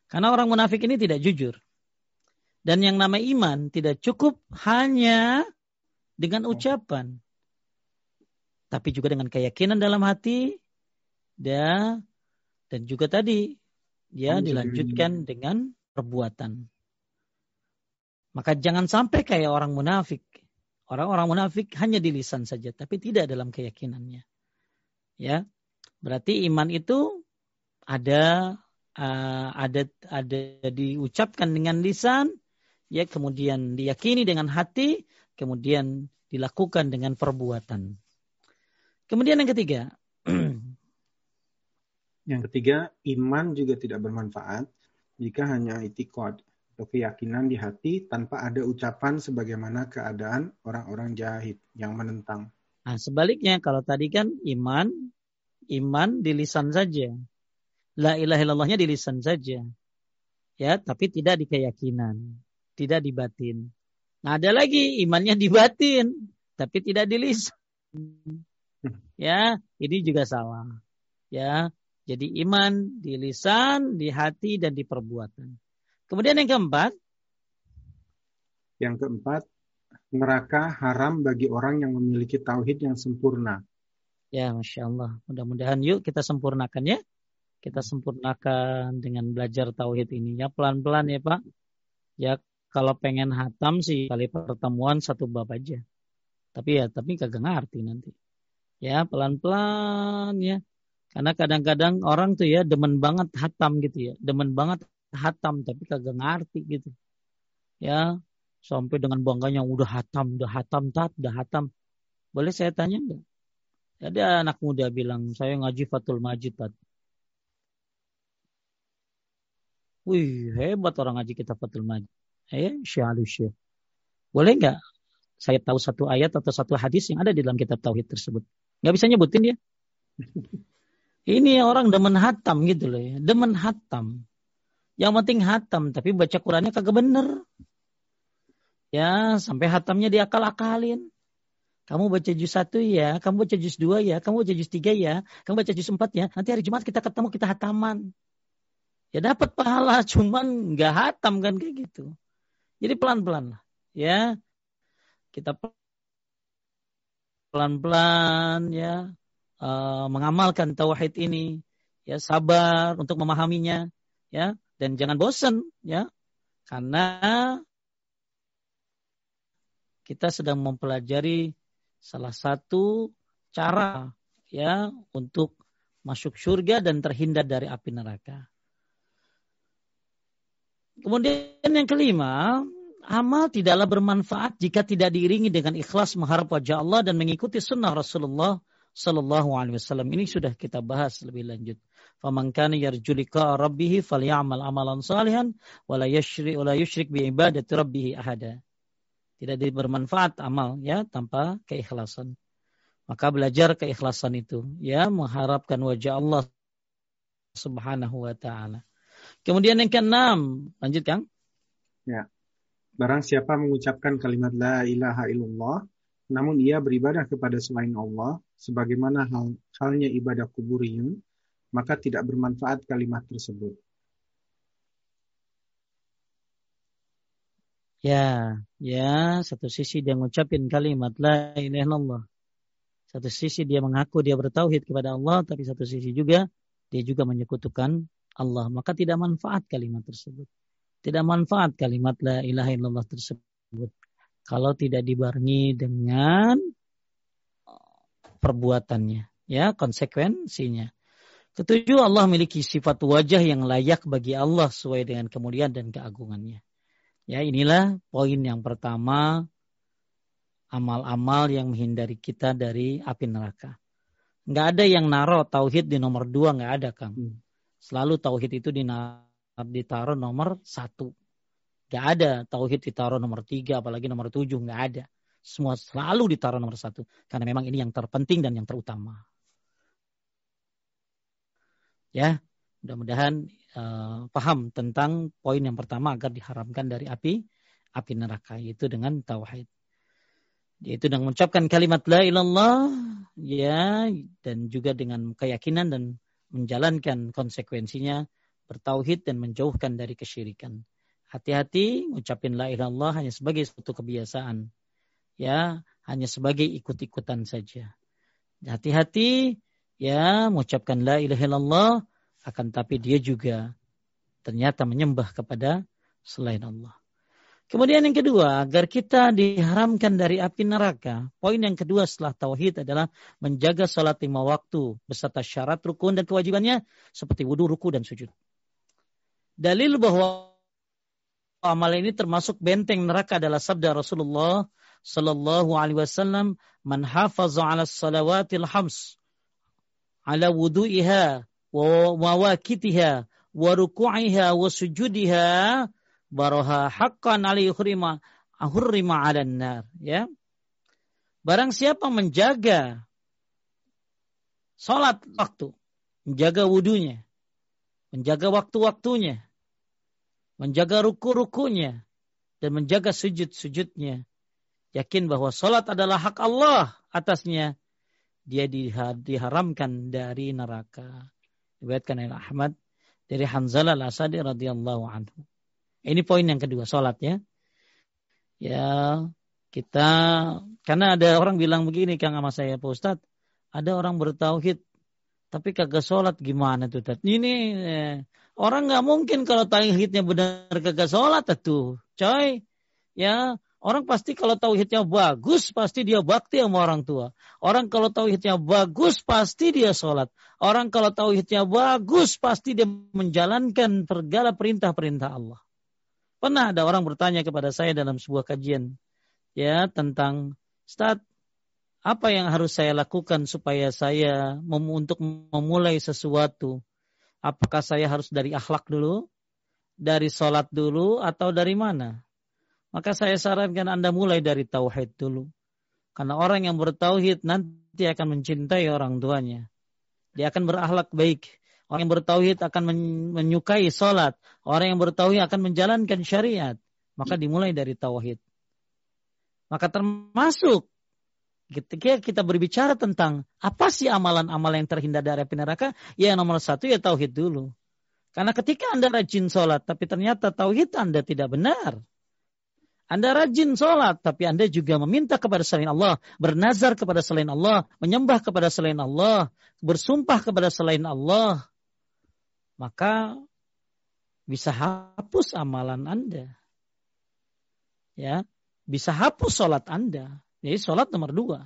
Speaker 1: Karena orang munafik ini tidak jujur. Dan yang nama iman tidak cukup hanya dengan ucapan. Tapi juga dengan keyakinan dalam hati. Ya, dan juga tadi ya dilanjutkan dengan perbuatan. Maka jangan sampai kayak orang munafik. Orang-orang munafik hanya di lisan saja, tapi tidak dalam keyakinannya. Ya, berarti iman itu ada uh, ada ada diucapkan dengan lisan, ya kemudian diyakini dengan hati, kemudian dilakukan dengan perbuatan. Kemudian yang ketiga.
Speaker 2: yang ketiga, iman juga tidak bermanfaat jika hanya itikad atau keyakinan di hati tanpa ada ucapan sebagaimana keadaan orang-orang jahit yang menentang.
Speaker 1: Nah, sebaliknya kalau tadi kan iman, iman di lisan saja. La ilaha illallahnya di lisan saja. Ya, tapi tidak di keyakinan tidak di batin. Nah, ada lagi imannya di batin, tapi tidak di lisan. Ya, ini juga salah. Ya, jadi iman di lisan, di hati, dan di perbuatan. Kemudian yang keempat.
Speaker 2: Yang keempat, neraka haram bagi orang yang memiliki tauhid yang sempurna.
Speaker 1: Ya, Masya Allah. Mudah-mudahan yuk kita sempurnakan ya. Kita sempurnakan dengan belajar tauhid ini. Ya, pelan-pelan ya Pak. Ya, kalau pengen hatam sih kali pertemuan satu bab aja. Tapi ya, tapi kagak ngerti nanti. Ya, pelan-pelan ya. Karena kadang-kadang orang tuh ya demen banget hatam gitu ya. Demen banget hatam tapi kagak ngerti gitu. Ya, sampai dengan bangganya udah hatam, udah hatam tat, udah hatam. Boleh saya tanya enggak? Ada anak muda bilang, saya ngaji Fatul Majid tat. Wih, hebat orang ngaji kita Fatul Majid ya syekh Boleh nggak saya tahu satu ayat atau satu hadis yang ada di dalam kitab tauhid tersebut? Nggak bisa nyebutin ya? Ini orang demen hatam gitu loh ya, demen hatam. Yang penting hatam, tapi baca Qurannya kagak bener. Ya, sampai hatamnya diakal-akalin. Kamu baca juz satu ya, kamu baca juz dua ya, kamu baca juz tiga ya, kamu baca juz empat ya. Nanti hari Jumat kita ketemu, kita hataman. Ya dapat pahala, cuman nggak hatam kan kayak gitu. Jadi pelan-pelan lah. Ya. Kita pelan-pelan ya uh, mengamalkan tauhid ini ya sabar untuk memahaminya ya dan jangan bosan ya karena kita sedang mempelajari salah satu cara ya untuk masuk surga dan terhindar dari api neraka. Kemudian yang kelima, amal tidaklah bermanfaat jika tidak diiringi dengan ikhlas mengharap wajah Allah dan mengikuti sunnah Rasulullah Sallallahu Alaihi Wasallam. Ini sudah kita bahas lebih lanjut. Faman kana yarjulika rabbih falyamal amalan salihan wala yusyrik wala yusyrik bi ibadati rabbih ahada. Tidak bermanfaat amal ya tanpa keikhlasan. Maka belajar keikhlasan itu ya mengharapkan wajah Allah Subhanahu wa taala. Kemudian yang keenam, lanjut Kang.
Speaker 2: Ya. Barang siapa mengucapkan kalimat la ilaha illallah, namun ia beribadah kepada selain Allah, sebagaimana hal, halnya ibadah kuburiyun, maka tidak bermanfaat kalimat tersebut.
Speaker 1: Ya, ya, satu sisi dia mengucapkan kalimat la ilaha illallah. Satu sisi dia mengaku dia bertauhid kepada Allah, tapi satu sisi juga dia juga menyekutukan Allah, maka tidak manfaat kalimat tersebut. Tidak manfaat kalimat la ilaha illallah tersebut kalau tidak dibarengi dengan perbuatannya, ya, konsekuensinya. Ketujuh, Allah memiliki sifat wajah yang layak bagi Allah sesuai dengan kemuliaan dan keagungannya. Ya, inilah poin yang pertama amal-amal yang menghindari kita dari api neraka. Nggak ada yang naruh tauhid di nomor dua, nggak ada, Kang. Hmm. Selalu tauhid itu ditaruh nomor satu. Gak ada tauhid ditaruh nomor tiga, apalagi nomor tujuh. Gak ada. Semua selalu ditaruh nomor satu. Karena memang ini yang terpenting dan yang terutama. Ya, mudah-mudahan uh, paham tentang poin yang pertama agar diharamkan dari api api neraka itu dengan tauhid. yaitu dengan mengucapkan kalimat la ilallah ya dan juga dengan keyakinan dan menjalankan konsekuensinya bertauhid dan menjauhkan dari kesyirikan. Hati-hati ngucapin la ilallah hanya sebagai suatu kebiasaan. Ya, hanya sebagai ikut-ikutan saja. Hati-hati ya mengucapkan la ilaha illallah akan tapi dia juga ternyata menyembah kepada selain Allah. Kemudian yang kedua, agar kita diharamkan dari api neraka. Poin yang kedua setelah tauhid adalah menjaga salat lima waktu beserta syarat rukun dan kewajibannya seperti wudhu, ruku dan sujud. Dalil bahwa amal ini termasuk benteng neraka adalah sabda Rasulullah sallallahu alaihi wasallam, "Man hafaza 'ala salawatil hams ala wudu'iha wa mawakitiha wa ruku'iha wa sujudiha baroha haqqan alaihi hurima ahurrima 'alan nar ya. Barang siapa menjaga salat waktu menjaga wudunya menjaga waktu-waktunya menjaga ruku-rukunya dan menjaga sujud-sujudnya yakin bahwa salat adalah hak Allah atasnya dia diharamkan dari neraka. Diriwayatkan oleh Ahmad dari Hanzalah al-Asadi radhiyallahu anhu. Ini poin yang kedua, sholat ya. Ya, kita karena ada orang bilang begini Kang sama saya Pak Ustad, ada orang bertauhid tapi kagak sholat gimana tuh Tat? Ini eh, orang nggak mungkin kalau tauhidnya benar kagak sholat tuh, coy. Ya, Orang pasti kalau tauhidnya bagus, pasti dia bakti sama orang tua. Orang kalau tauhidnya bagus, pasti dia sholat. Orang kalau tauhidnya bagus, pasti dia menjalankan segala perintah-perintah Allah. Pernah ada orang bertanya kepada saya dalam sebuah kajian ya tentang Ustaz, apa yang harus saya lakukan supaya saya mem untuk memulai sesuatu? Apakah saya harus dari akhlak dulu, dari sholat dulu, atau dari mana? Maka saya sarankan Anda mulai dari tauhid dulu. Karena orang yang bertauhid nanti akan mencintai orang tuanya. Dia akan berakhlak baik. Orang yang bertauhid akan menyukai sholat. Orang yang bertauhid akan menjalankan syariat. Maka dimulai dari tauhid. Maka termasuk ketika kita berbicara tentang apa sih amalan-amalan yang terhindar dari api neraka, ya nomor satu ya tauhid dulu. Karena ketika Anda rajin sholat, tapi ternyata tauhid Anda tidak benar, anda rajin sholat, tapi Anda juga meminta kepada selain Allah, bernazar kepada selain Allah, menyembah kepada selain Allah, bersumpah kepada selain Allah. Maka bisa hapus amalan Anda. Ya, bisa hapus sholat Anda. Jadi sholat nomor dua.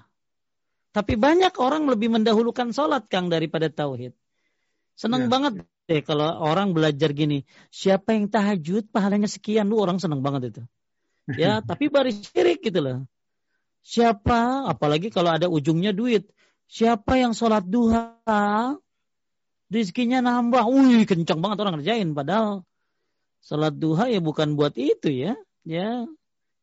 Speaker 1: Tapi banyak orang lebih mendahulukan sholat Kang daripada tauhid. Senang ya. banget deh kalau orang belajar gini. Siapa yang tahajud pahalanya sekian. Lu orang senang banget itu ya tapi baris syirik gitu loh siapa apalagi kalau ada ujungnya duit siapa yang sholat duha rizkinya nambah wih kencang banget orang ngerjain padahal sholat duha ya bukan buat itu ya ya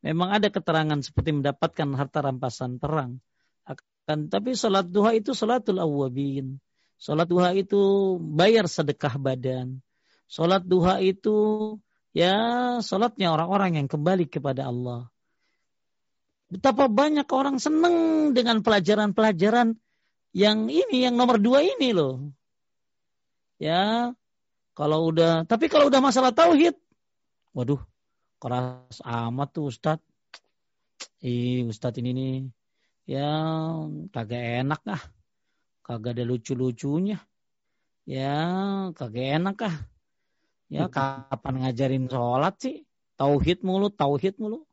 Speaker 1: memang ada keterangan seperti mendapatkan harta rampasan perang akan tapi sholat duha itu sholatul awwabin sholat duha itu bayar sedekah badan sholat duha itu ya salatnya orang-orang yang kembali kepada Allah. Betapa banyak orang senang dengan pelajaran-pelajaran yang ini, yang nomor dua ini loh. Ya, kalau udah, tapi kalau udah masalah tauhid, waduh, keras amat tuh Ustad. Ih, Ustad ini nih, ya kagak enak ah, kagak ada lucu-lucunya. Ya, kagak enak ah Ya, kapan ngajarin sholat sih? Tauhid mulu, tauhid mulu.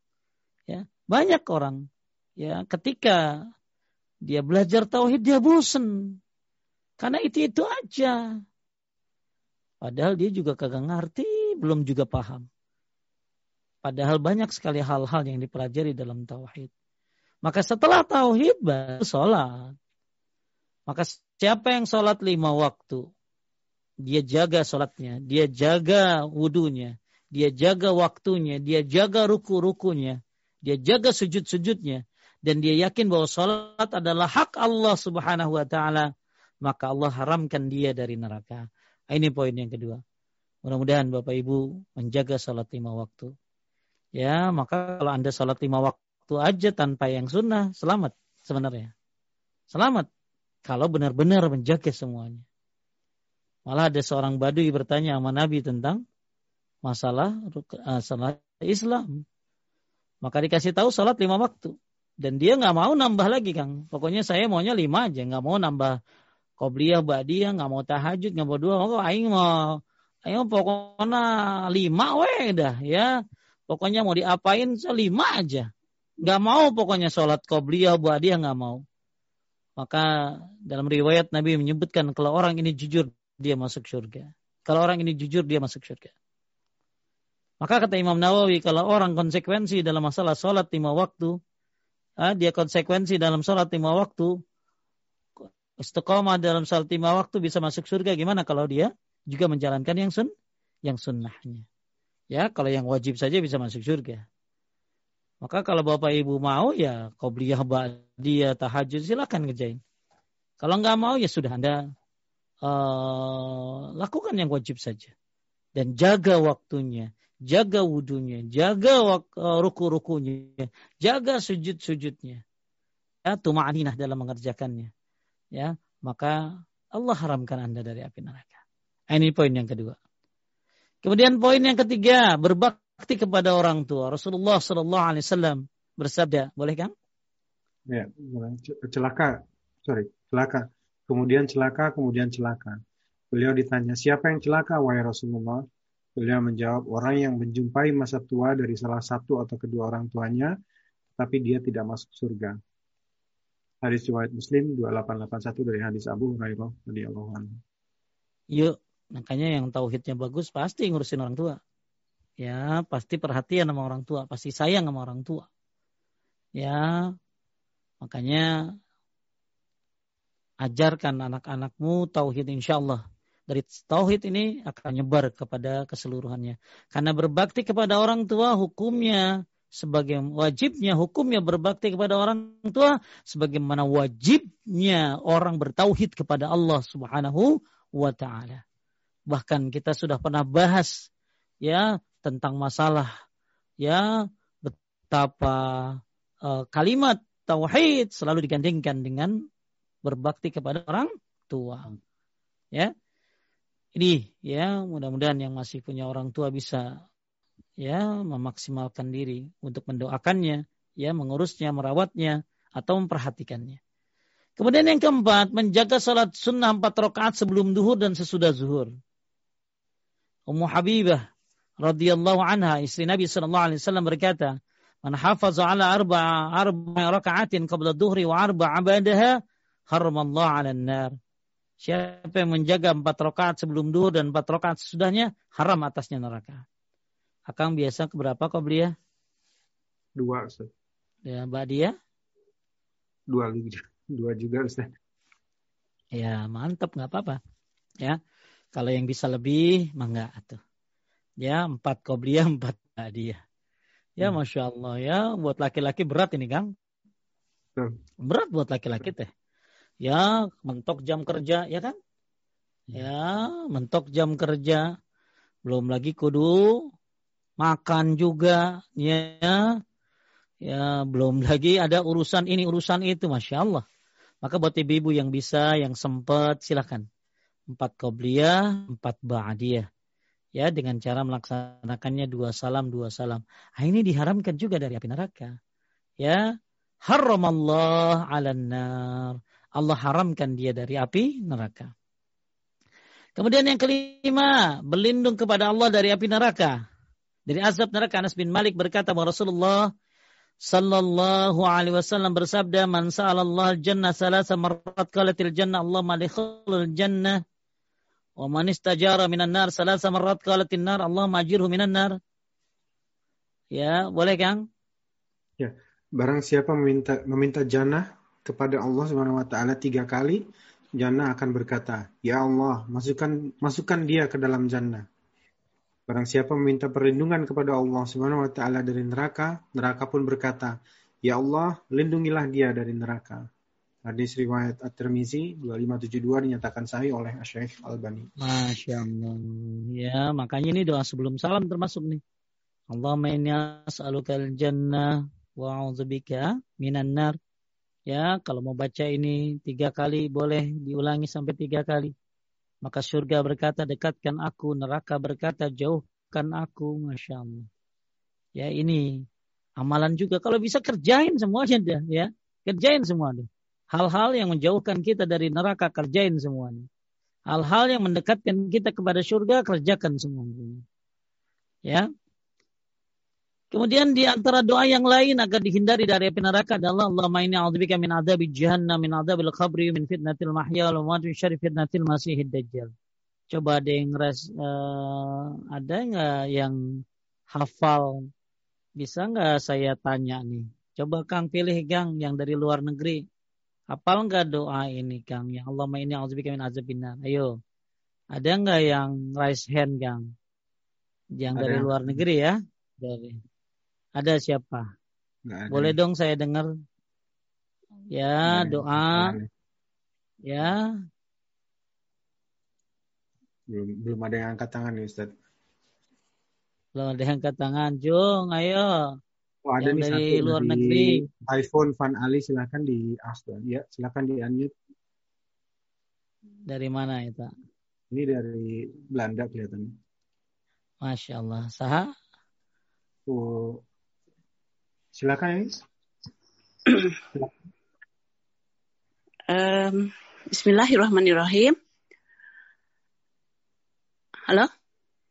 Speaker 1: Ya, banyak orang ya ketika dia belajar tauhid dia bosen. Karena itu-itu aja. Padahal dia juga kagak ngerti, belum juga paham. Padahal banyak sekali hal-hal yang dipelajari dalam tauhid. Maka setelah tauhid baru sholat. Maka siapa yang sholat lima waktu, dia jaga sholatnya, dia jaga wudhunya, dia jaga waktunya, dia jaga ruku-rukunya, dia jaga sujud-sujudnya, dan dia yakin bahwa sholat adalah hak Allah subhanahu wa ta'ala, maka Allah haramkan dia dari neraka. Ini poin yang kedua. Mudah-mudahan Bapak Ibu menjaga sholat lima waktu. Ya, maka kalau Anda sholat lima waktu aja tanpa yang sunnah selamat sebenarnya. Selamat kalau benar-benar menjaga semuanya. Malah ada seorang badui bertanya sama Nabi tentang masalah salat Islam. Maka dikasih tahu salat lima waktu. Dan dia nggak mau nambah lagi Kang. Pokoknya saya maunya lima aja, nggak mau nambah qobliyah, ba'diyah, nggak mau tahajud, nggak mau dua. Mau aing mau ayo pokoknya lima weh dah ya. Pokoknya mau diapain lima aja. Nggak mau pokoknya sholat qobliyah, ba'diyah nggak mau. Maka dalam riwayat Nabi menyebutkan kalau orang ini jujur dia masuk surga. Kalau orang ini jujur dia masuk surga. Maka kata Imam Nawawi kalau orang konsekuensi dalam masalah sholat lima waktu, ah, dia konsekuensi dalam sholat lima waktu, istiqomah dalam sholat lima waktu bisa masuk surga. Gimana kalau dia juga menjalankan yang sun, yang sunnahnya? Ya, kalau yang wajib saja bisa masuk surga. Maka kalau bapak ibu mau ya qobliyah dia tahajud silakan ngerjain. Kalau nggak mau ya sudah anda uh, lakukan yang wajib saja dan jaga waktunya, jaga wudhunya, jaga uh, ruku-rukunya, jaga sujud-sujudnya. Ya, tuma'aninah dalam mengerjakannya. Ya, maka Allah haramkan Anda dari api neraka. Ini poin yang kedua. Kemudian poin yang ketiga, berbakti bakti kepada orang tua. Rasulullah Shallallahu Alaihi Wasallam bersabda, boleh kan?
Speaker 2: Ya, celaka, sorry, celaka. Kemudian celaka, kemudian celaka. Beliau ditanya, siapa yang celaka, wahai Rasulullah? Beliau menjawab, orang yang menjumpai masa tua dari salah satu atau kedua orang tuanya, tapi dia tidak masuk surga. Hadis riwayat Muslim 2881 dari hadis Abu Hurairah radhiyallahu anhu.
Speaker 1: Yuk, makanya yang tauhidnya bagus pasti ngurusin orang tua ya pasti perhatian sama orang tua, pasti sayang sama orang tua. Ya, makanya ajarkan anak-anakmu tauhid insya Allah. Dari tauhid ini akan nyebar kepada keseluruhannya. Karena berbakti kepada orang tua hukumnya sebagai wajibnya hukumnya berbakti kepada orang tua sebagaimana wajibnya orang bertauhid kepada Allah Subhanahu wa taala. Bahkan kita sudah pernah bahas ya tentang masalah ya betapa uh, kalimat tauhid selalu digandingkan dengan berbakti kepada orang tua. Ya. Ini ya mudah-mudahan yang masih punya orang tua bisa ya memaksimalkan diri untuk mendoakannya, ya mengurusnya, merawatnya atau memperhatikannya. Kemudian yang keempat, menjaga salat sunnah empat rakaat sebelum duhur dan sesudah zuhur. Ummu Habibah radhiyallahu anha istri Nabi sallallahu alaihi wasallam berkata, "Man hafaza ala arba arba raka'atin qabla dhuhri wa arba abadaha haramallahu 'ala nar." Siapa yang menjaga empat rakaat sebelum duhur dan empat rakaat sesudahnya, haram atasnya neraka. Akang biasa keberapa kau beli ya?
Speaker 2: Dua, Ustaz.
Speaker 1: Ya, Mbak dia?
Speaker 2: Dua juga. Dua juga, Ustaz.
Speaker 1: Ya, mantap, nggak apa-apa. Ya, kalau yang bisa lebih, mangga tuh. Ya, empat kobliyah, empat dia. Ya, hmm. Masya Allah ya. Buat laki-laki berat ini, Kang. Hmm. Berat buat laki-laki teh. Ya, mentok jam kerja, ya kan? Hmm. Ya, mentok jam kerja. Belum lagi kudu makan juga, ya. Ya, belum lagi ada urusan ini, urusan itu, Masya Allah. Maka buat ibu-ibu yang bisa, yang sempat, silahkan. Empat kobliyah, empat ba'diyah ya dengan cara melaksanakannya dua salam dua salam. Nah, ini diharamkan juga dari api neraka. Ya, haramallah 'alan nar. Allah haramkan dia dari api neraka. Kemudian yang kelima, berlindung kepada Allah dari api neraka. Dari azab neraka Anas bin Malik berkata bahwa Rasulullah sallallahu alaihi wasallam bersabda, "Man sa'alallah al-jannah salasa marrat qalatil jannah Allah malikhul jannah." Wa man istajara minan nar salasa marrat qalatin nar Allah majirhu minan nar. Ya, boleh Kang?
Speaker 2: Ya, barang siapa meminta meminta jannah kepada Allah Subhanahu wa taala tiga kali, jannah akan berkata, "Ya Allah, masukkan masukkan dia ke dalam jannah." Barang siapa meminta perlindungan kepada Allah Subhanahu wa taala dari neraka, neraka pun berkata, "Ya Allah, lindungilah dia dari neraka." Hadis riwayat At-Tirmizi 2572 dinyatakan sahih oleh Syekh Al-Bani.
Speaker 1: Masya Allah. Ya, makanya ini doa sebelum salam termasuk nih. Allahumma inni as'aluka al-jannah wa a'udzubika minan nar. Ya, kalau mau baca ini tiga kali boleh diulangi sampai tiga kali. Maka surga berkata dekatkan aku, neraka berkata jauhkan aku, masya Allah. Ya ini amalan juga. Kalau bisa kerjain semuanya dah, ya kerjain semuanya. Hal-hal yang menjauhkan kita dari neraka kerjain semuanya. Hal-hal yang mendekatkan kita kepada surga kerjakan semuanya. Ya, Kemudian di antara doa yang lain agar dihindari dari api neraka adalah Allahumma inni a'udzubika min adzabi jahannam min adzabil qabri min fitnatil mahya mamat min syarri fitnatil masiihid dajjal. Coba ada yang res, uh, ada nggak yang hafal? Bisa nggak saya tanya nih? Coba Kang pilih Kang yang dari luar negeri. Hafal nggak doa ini Kang? Ya Allah ini a'udzubika min azabinnar. Ayo. Ada nggak yang raise hand Kang? Yang ada. dari luar negeri ya? Dari ada siapa? Ada. Boleh dong saya dengar. Ya, doa. Ya.
Speaker 2: Belum belum ada yang angkat tangan nih, Ustaz.
Speaker 1: Belum ada yang angkat tangan. Jung, ayo.
Speaker 2: Oh, ada yang nih dari satu luar dari negeri. iPhone Van Ali silahkan di ask Ya, silahkan di unmute.
Speaker 1: Dari mana itu?
Speaker 2: Ini dari Belanda kelihatannya.
Speaker 1: Masya Allah. Saha?
Speaker 2: Oh, Silakan
Speaker 3: um, Bismillahirrahmanirrahim. Halo?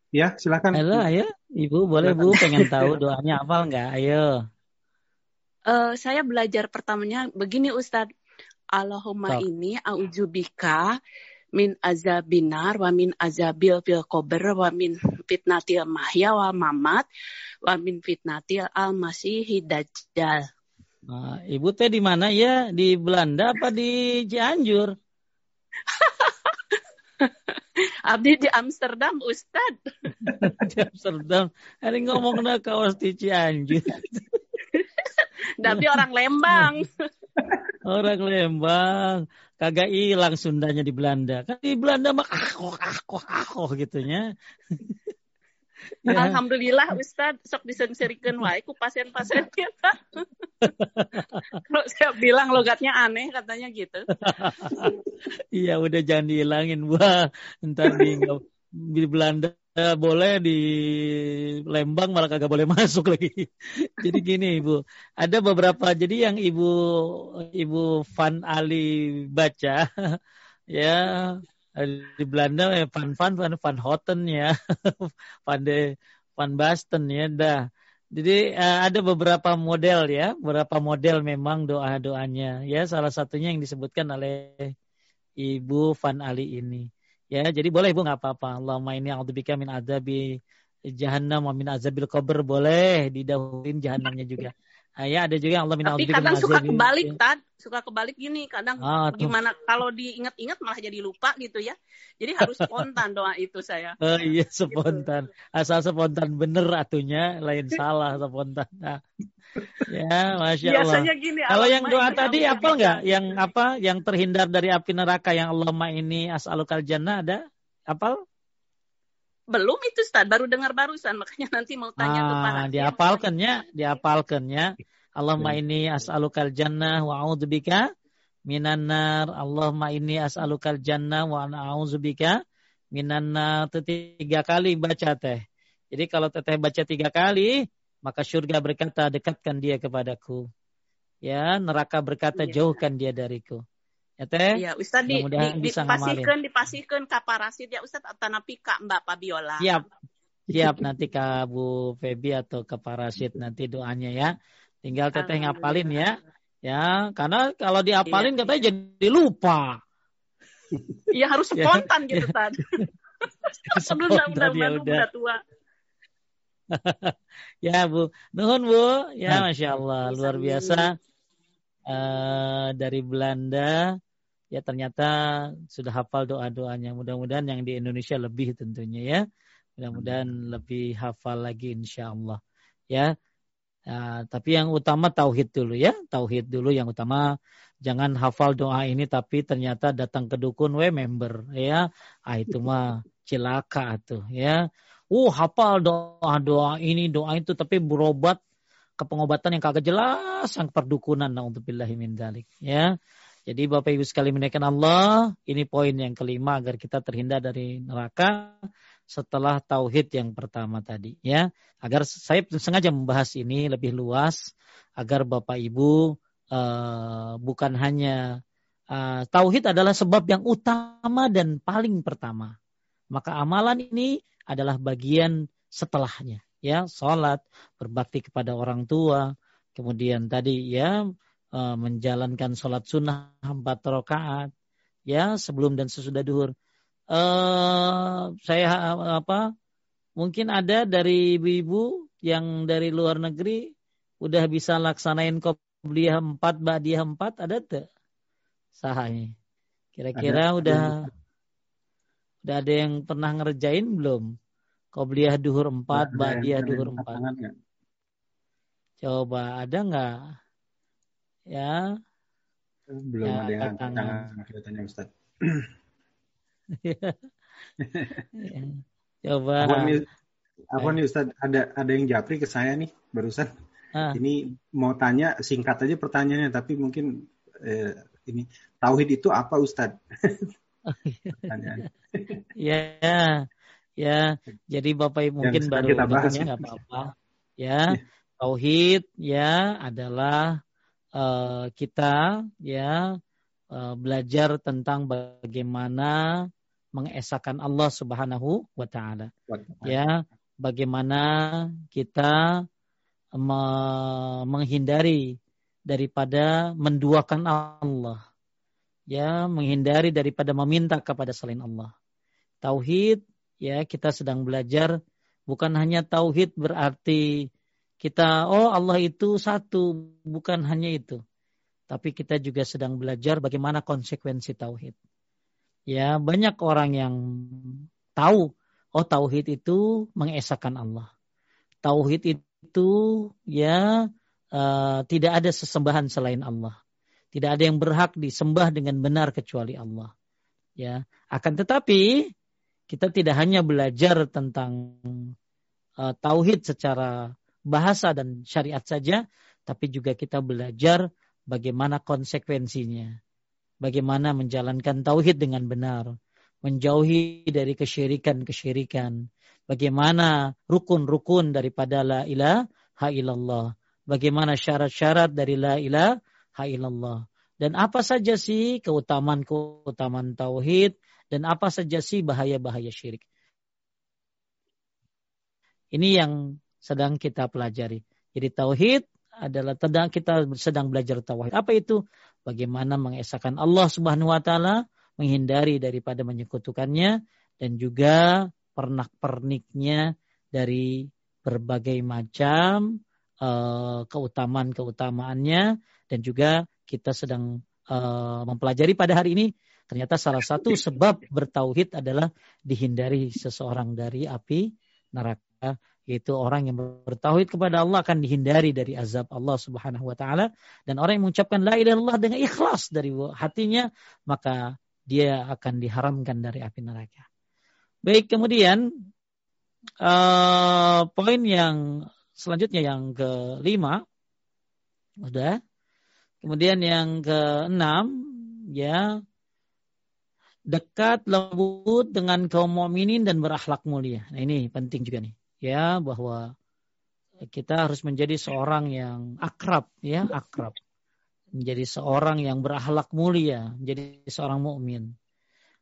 Speaker 2: Ya, silakan.
Speaker 1: Halo, ayo. Ibu, boleh silakan. Bu pengen tahu doanya apa enggak? Ayo.
Speaker 3: Uh, saya belajar pertamanya begini Ustadz. Allahumma so. ini aujubika min azabinar wa min azabil fil kober wa min fitnatil mahya wa mamat wa min fitnatil al masih dajjal.
Speaker 1: Nah, ibu teh di mana ya? Di Belanda apa di Cianjur?
Speaker 3: Abdi di Amsterdam, Ustad.
Speaker 1: di Amsterdam. Hari ngomong na kawas di Cianjur.
Speaker 3: Tapi orang Lembang.
Speaker 1: orang Lembang kagak hilang Sundanya di Belanda. Kan di Belanda mah akoh akoh akoh gitunya.
Speaker 3: Ya. Alhamdulillah Ustad sok disensirikan wae ku pasien-pasiennya. Kalau saya bilang logatnya aneh katanya gitu.
Speaker 1: iya udah jangan dihilangin wah ntar di di Belanda boleh di Lembang malah kagak boleh masuk lagi. jadi gini Ibu, ada beberapa jadi yang Ibu Ibu Van Ali baca ya di Belanda ya Van Van Van Van Houten ya, Van de Van Basten ya dah. Jadi uh, ada beberapa model ya, beberapa model memang doa-doanya ya. Salah satunya yang disebutkan oleh Ibu Van Ali ini. Ya, jadi boleh Ibu nggak apa-apa. Allahumma ini a'udzubika min adzabi jahannam wa min azabil qabr boleh didahuluin jahannamnya juga. Nah, ya ada juga Allah min
Speaker 3: Tapi kadang suka kebalik, Tad. Suka kebalik gini, kadang ah, gimana kalau diingat-ingat malah jadi lupa gitu ya. Jadi harus spontan doa itu saya.
Speaker 1: Oh iya, spontan. Gitu. Asal spontan bener atunya, lain salah spontan. Nah. Ya, masya Allah. Biasanya gini. Kalau yang doa tadi apa enggak? Yang apa? Yang terhindar dari api neraka yang Allah ini as'alukal jannah ada? Apal?
Speaker 3: Belum itu Ustaz, baru dengar barusan makanya nanti mau tanya ah, kepada
Speaker 1: diapalkannya, diapalkannya. Allahumma ini as'alukal jannah wa a'udzubika minan nar. Allahumma ini as'alukal jannah wa a'udzubika minan nar. Tiga kali baca teh. Jadi kalau teteh baca tiga kali, maka surga berkata, dekatkan dia kepadaku. Ya, neraka berkata, iya. jauhkan dia dariku.
Speaker 3: Ya teh. Iya, Ustaz di, di, dipasihkan dipasihkan ka parasit ya Ustaz atau napi kak Mbak Fabiola.
Speaker 1: Siap. Siap nanti ke Bu Febi atau ke parasit nanti doanya ya. Tinggal teteh ngapalin ya. Ya, karena kalau diapalin iya. katanya jadi lupa.
Speaker 3: Iya harus ya. spontan gitu tadi. Spontan ya udah. tua.
Speaker 1: ya Bu, nuhun Bu, ya masya Allah luar biasa uh, dari Belanda. Ya ternyata sudah hafal doa-doanya. Mudah-mudahan yang di Indonesia lebih tentunya ya. Mudah-mudahan lebih hafal lagi insya Allah. Ya, Nah, tapi yang utama tauhid dulu ya, tauhid dulu yang utama. Jangan hafal doa ini tapi ternyata datang ke dukun we member ya. Ah itu mah cilaka tuh ya uh hafal doa doa ini doa itu tapi berobat kepengobatan yang kagak jelas, yang perdukunan. Naudzubillahi min dalik. Ya. Jadi Bapak Ibu sekali menaikkan Allah, ini poin yang kelima agar kita terhindar dari neraka setelah tauhid yang pertama tadi ya. Agar saya sengaja membahas ini lebih luas agar Bapak Ibu uh, bukan hanya uh, tauhid adalah sebab yang utama dan paling pertama. Maka amalan ini adalah bagian setelahnya ya, salat, berbakti kepada orang tua, kemudian tadi ya uh, menjalankan sholat sunnah empat rakaat ya sebelum dan sesudah duhur. Uh, saya apa mungkin ada dari ibu-ibu yang dari luar negeri udah bisa laksanain kopiah empat badiah empat ada tuh sahanya. Kira-kira udah udah ada yang pernah ngerjain belum? Qobliyah duhur empat, badiah duhur empat. Coba ada nggak? Ya.
Speaker 2: Belum ya, ada yang tangan kelihatannya Ustaz.
Speaker 1: ya. Coba.
Speaker 2: Apa nih, apa nih Ustaz? Ada ada yang japri ke saya nih barusan. Ah. Ini mau tanya singkat aja pertanyaannya tapi mungkin eh, ini tauhid itu apa Ustaz?
Speaker 1: ya, ya. Jadi Bapak Ibu mungkin baru kita bahas nggak apa-apa. Ya, tauhid ya adalah uh, kita ya uh, belajar tentang bagaimana mengesahkan Allah Subhanahu wa taala. Ya, bagaimana kita me menghindari daripada menduakan Allah. Ya, menghindari daripada meminta kepada selain Allah. Tauhid ya kita sedang belajar bukan hanya tauhid berarti kita oh Allah itu satu, bukan hanya itu. Tapi kita juga sedang belajar bagaimana konsekuensi tauhid. Ya, banyak orang yang tahu oh tauhid itu mengesahkan Allah. Tauhid itu ya uh, tidak ada sesembahan selain Allah. Tidak ada yang berhak disembah dengan benar kecuali Allah. Ya, akan tetapi kita tidak hanya belajar tentang uh, tauhid secara bahasa dan syariat saja, tapi juga kita belajar bagaimana konsekuensinya. Bagaimana menjalankan tauhid dengan benar, menjauhi dari kesyirikan-kesyirikan, bagaimana rukun-rukun daripada la ilaha illallah, bagaimana syarat-syarat dari la ilaha illallah. Dan apa saja sih keutamaan-keutamaan tauhid dan apa saja sih bahaya-bahaya syirik. Ini yang sedang kita pelajari. Jadi tauhid adalah sedang kita sedang belajar tauhid. Apa itu? Bagaimana mengesahkan Allah Subhanahu wa taala, menghindari daripada menyekutukannya dan juga pernak-perniknya dari berbagai macam uh, keutamaan-keutamaannya dan juga kita sedang uh, mempelajari pada hari ini ternyata salah satu sebab bertauhid adalah dihindari seseorang dari api neraka yaitu orang yang bertauhid kepada Allah akan dihindari dari azab Allah Subhanahu wa taala dan orang yang mengucapkan la ilaha illallah dengan ikhlas dari hatinya maka dia akan diharamkan dari api neraka. Baik, kemudian uh, poin yang selanjutnya yang kelima sudah. Kemudian yang keenam ya dekat lembut dengan kaum mukminin dan berakhlak mulia. Nah ini penting juga nih ya bahwa kita harus menjadi seorang yang akrab ya akrab. Menjadi seorang yang berakhlak mulia menjadi seorang mukmin.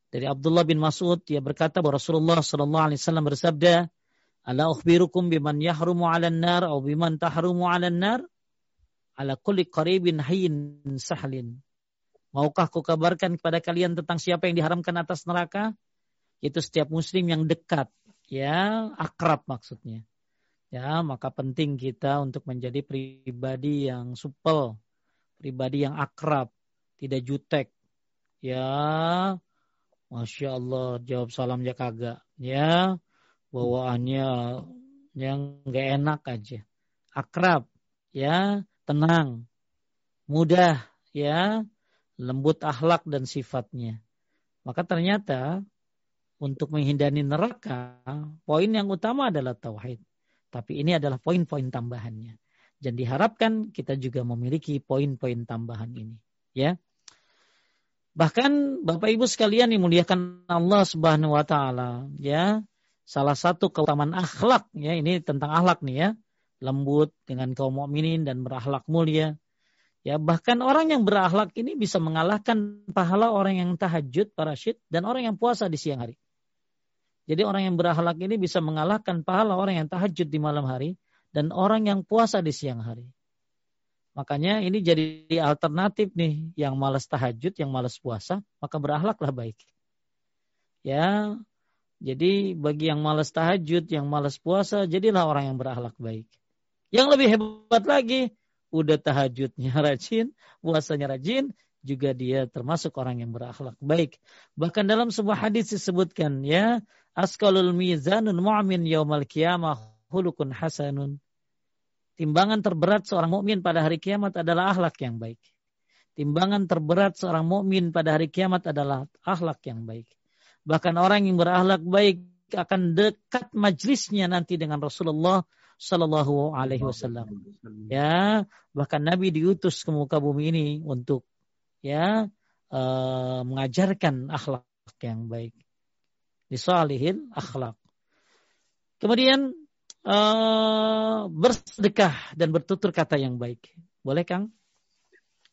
Speaker 1: Dari Abdullah bin Mas'ud dia berkata bahwa Rasulullah sallallahu alaihi wasallam bersabda ala ukhbirukum biman yahrumu 'alan nar atau biman tahrumu 'alan nar ala kulli qaribin hayyin sahlin. Maukah ku kabarkan kepada kalian tentang siapa yang diharamkan atas neraka? Itu setiap muslim yang dekat ya akrab maksudnya. Ya, maka penting kita untuk menjadi pribadi yang supel, pribadi yang akrab, tidak jutek. Ya, masya Allah, jawab salam ya kagak. Ya, bawaannya yang gak enak aja. Akrab, ya, tenang, mudah, ya, lembut akhlak dan sifatnya. Maka ternyata untuk menghindari neraka, poin yang utama adalah tauhid. Tapi ini adalah poin-poin tambahannya. Dan diharapkan kita juga memiliki poin-poin tambahan ini. Ya. Bahkan Bapak Ibu sekalian dimuliakan Allah Subhanahu wa taala, ya. Salah satu keutamaan akhlak ya, ini tentang akhlak nih ya. Lembut dengan kaum mukminin dan berakhlak mulia. Ya, bahkan orang yang berakhlak ini bisa mengalahkan pahala orang yang tahajud, parasyid dan orang yang puasa di siang hari. Jadi orang yang berakhlak ini bisa mengalahkan pahala orang yang tahajud di malam hari dan orang yang puasa di siang hari. Makanya ini jadi alternatif nih, yang malas tahajud, yang malas puasa, maka berakhlaklah baik. Ya, jadi bagi yang malas tahajud, yang malas puasa, jadilah orang yang berakhlak baik. Yang lebih hebat lagi, udah tahajudnya rajin, puasanya rajin, juga dia termasuk orang yang berakhlak baik. Bahkan dalam sebuah hadis disebutkan ya, askalul mizanun mu'min yaumal qiyamah hulukun hasanun. Timbangan terberat seorang mukmin pada hari kiamat adalah akhlak yang baik. Timbangan terberat seorang mukmin pada hari kiamat adalah akhlak yang baik. Bahkan orang yang berakhlak baik akan dekat majlisnya nanti dengan Rasulullah Shallallahu Alaihi Wasallam. Ya, bahkan Nabi diutus ke muka bumi ini untuk ya uh, mengajarkan akhlak yang baik. Disalihin akhlak. Kemudian uh, bersedekah dan bertutur kata yang baik. Boleh Kang?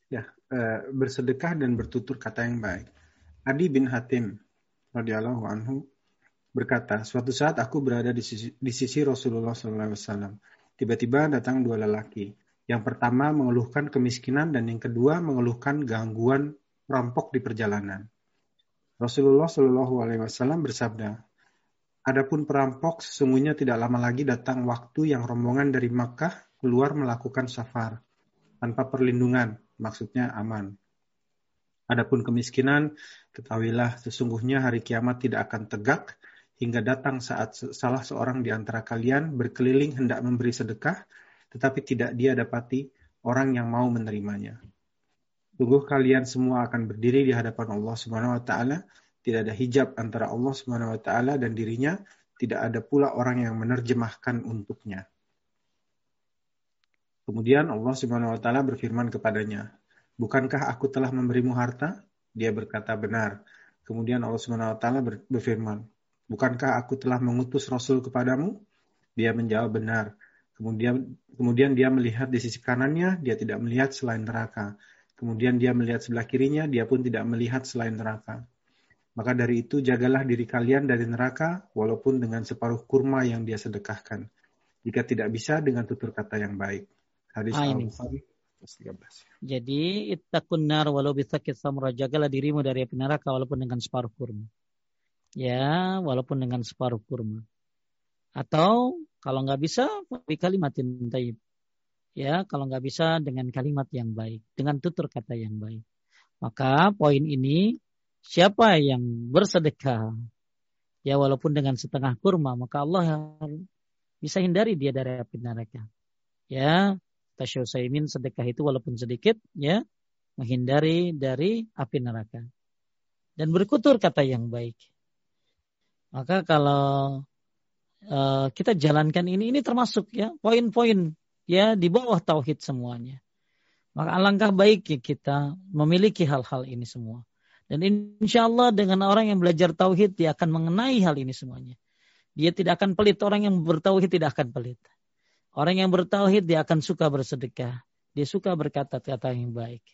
Speaker 2: Ya, uh, bersedekah dan bertutur kata yang baik. Adi bin Hatim radhiyallahu anhu berkata, suatu saat aku berada di sisi, di sisi Rasulullah SAW. Tiba-tiba datang dua lelaki. Yang pertama mengeluhkan kemiskinan dan yang kedua mengeluhkan gangguan perampok di perjalanan. Rasulullah Shallallahu Alaihi Wasallam bersabda, Adapun perampok sesungguhnya tidak lama lagi datang waktu yang rombongan dari Makkah keluar melakukan safar tanpa perlindungan, maksudnya aman. Adapun kemiskinan, ketahuilah sesungguhnya hari kiamat tidak akan tegak hingga datang saat salah seorang di antara kalian berkeliling hendak memberi sedekah, tetapi tidak dia dapati orang yang mau menerimanya. Sungguh kalian semua akan berdiri di hadapan Allah Subhanahu wa taala tidak ada hijab antara Allah Subhanahu wa taala dan dirinya, tidak ada pula orang yang menerjemahkan untuknya. Kemudian Allah Subhanahu wa taala berfirman kepadanya, "Bukankah aku telah memberimu harta?" Dia berkata, "Benar." Kemudian Allah Subhanahu wa taala berfirman, "Bukankah aku telah mengutus rasul kepadamu?" Dia menjawab, "Benar." Kemudian kemudian dia melihat di sisi kanannya, dia tidak melihat selain neraka. Kemudian dia melihat sebelah kirinya, dia pun tidak melihat selain neraka. Maka dari itu jagalah diri kalian dari neraka walaupun dengan separuh kurma yang dia sedekahkan. Jika tidak bisa dengan tutur kata yang baik.
Speaker 1: Hadis ah, Al-Bukhari 13. Jadi ittaqun nar walau bisakit samra jagalah dirimu dari api neraka walaupun dengan separuh kurma. Ya, walaupun dengan separuh kurma. Atau kalau nggak bisa, di kalimatin taib. Ya, kalau nggak bisa dengan kalimat yang baik, dengan tutur kata yang baik. Maka poin ini Siapa yang bersedekah ya walaupun dengan setengah kurma maka Allah bisa hindari dia dari api neraka. Ya, Tasyaw Saimin sedekah itu walaupun sedikit ya menghindari dari api neraka. Dan berkutur kata yang baik. Maka kalau uh, kita jalankan ini ini termasuk ya poin-poin ya di bawah tauhid semuanya. Maka alangkah baiknya kita memiliki hal-hal ini semua. Dan insya Allah dengan orang yang belajar tauhid dia akan mengenai hal ini semuanya. Dia tidak akan pelit. Orang yang bertauhid tidak akan pelit. Orang yang bertauhid dia akan suka bersedekah. Dia suka berkata-kata yang baik.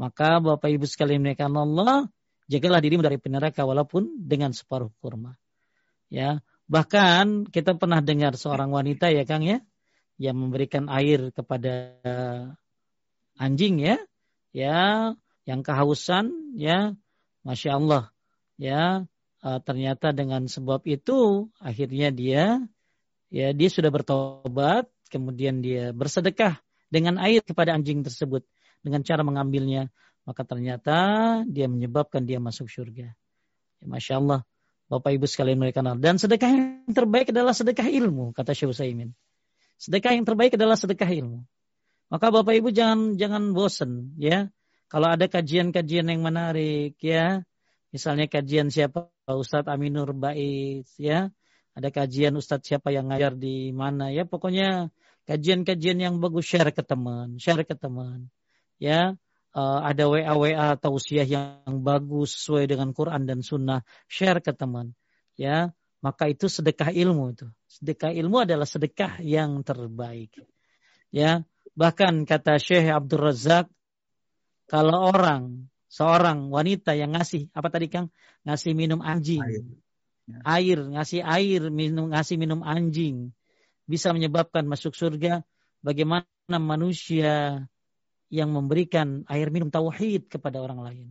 Speaker 1: Maka Bapak Ibu sekalian mereka Allah, jagalah dirimu dari neraka walaupun dengan separuh kurma. Ya, bahkan kita pernah dengar seorang wanita ya Kang ya, yang memberikan air kepada anjing ya, ya yang kehausan ya masya Allah ya uh, ternyata dengan sebab itu akhirnya dia ya dia sudah bertobat kemudian dia bersedekah dengan air kepada anjing tersebut dengan cara mengambilnya maka ternyata dia menyebabkan dia masuk surga. Ya, masya Allah Bapak Ibu sekalian mereka kenal. Dan sedekah yang terbaik adalah sedekah ilmu kata Syekh Utsaimin. Sedekah yang terbaik adalah sedekah ilmu. Maka Bapak Ibu jangan jangan bosan ya. Kalau ada kajian-kajian yang menarik ya, misalnya kajian siapa Ustadz Aminur Bais ya, ada kajian Ustadz siapa yang ngajar di mana ya, pokoknya kajian-kajian yang bagus share ke teman, share ke teman. Ya, uh, ada WA WA tausiah yang bagus sesuai dengan Quran dan Sunnah, share ke teman. Ya, maka itu sedekah ilmu itu. Sedekah ilmu adalah sedekah yang terbaik. Ya, bahkan kata Syekh Abdul Razak, kalau orang seorang wanita yang ngasih apa tadi Kang? Ngasih minum anjing. Air. Ya. air, ngasih air, minum ngasih minum anjing bisa menyebabkan masuk surga. Bagaimana manusia yang memberikan air minum tauhid kepada orang lain.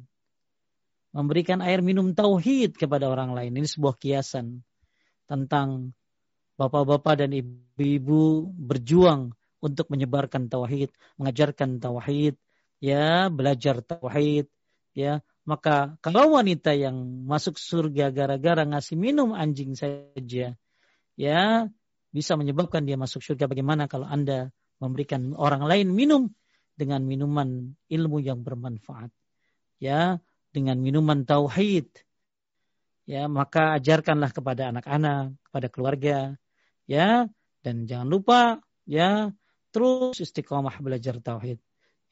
Speaker 1: Memberikan air minum tauhid kepada orang lain. Ini sebuah kiasan tentang bapak-bapak dan ibu-ibu berjuang untuk menyebarkan tauhid, mengajarkan tauhid, ya, belajar tauhid, ya. Maka kalau wanita yang masuk surga gara-gara ngasih minum anjing saja, ya, bisa menyebabkan dia masuk surga. Bagaimana kalau Anda memberikan orang lain minum dengan minuman ilmu yang bermanfaat, ya, dengan minuman tauhid, ya, maka ajarkanlah kepada anak-anak, kepada keluarga, ya, dan jangan lupa, ya, terus istiqomah belajar tauhid.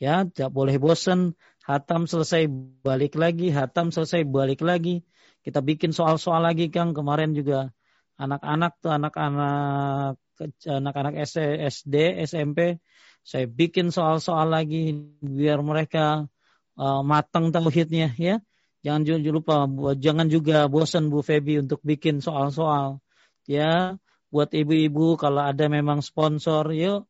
Speaker 1: Ya, tidak boleh bosan. Hatam selesai balik lagi, hatam selesai balik lagi. Kita bikin soal-soal lagi Kang. Kemarin juga anak-anak tuh anak-anak anak-anak SD, SMP saya bikin soal-soal lagi biar mereka uh, matang tauhidnya ya. Jangan juga lupa jangan juga bosan Bu Febi untuk bikin soal-soal ya. Buat ibu-ibu kalau ada memang sponsor yuk.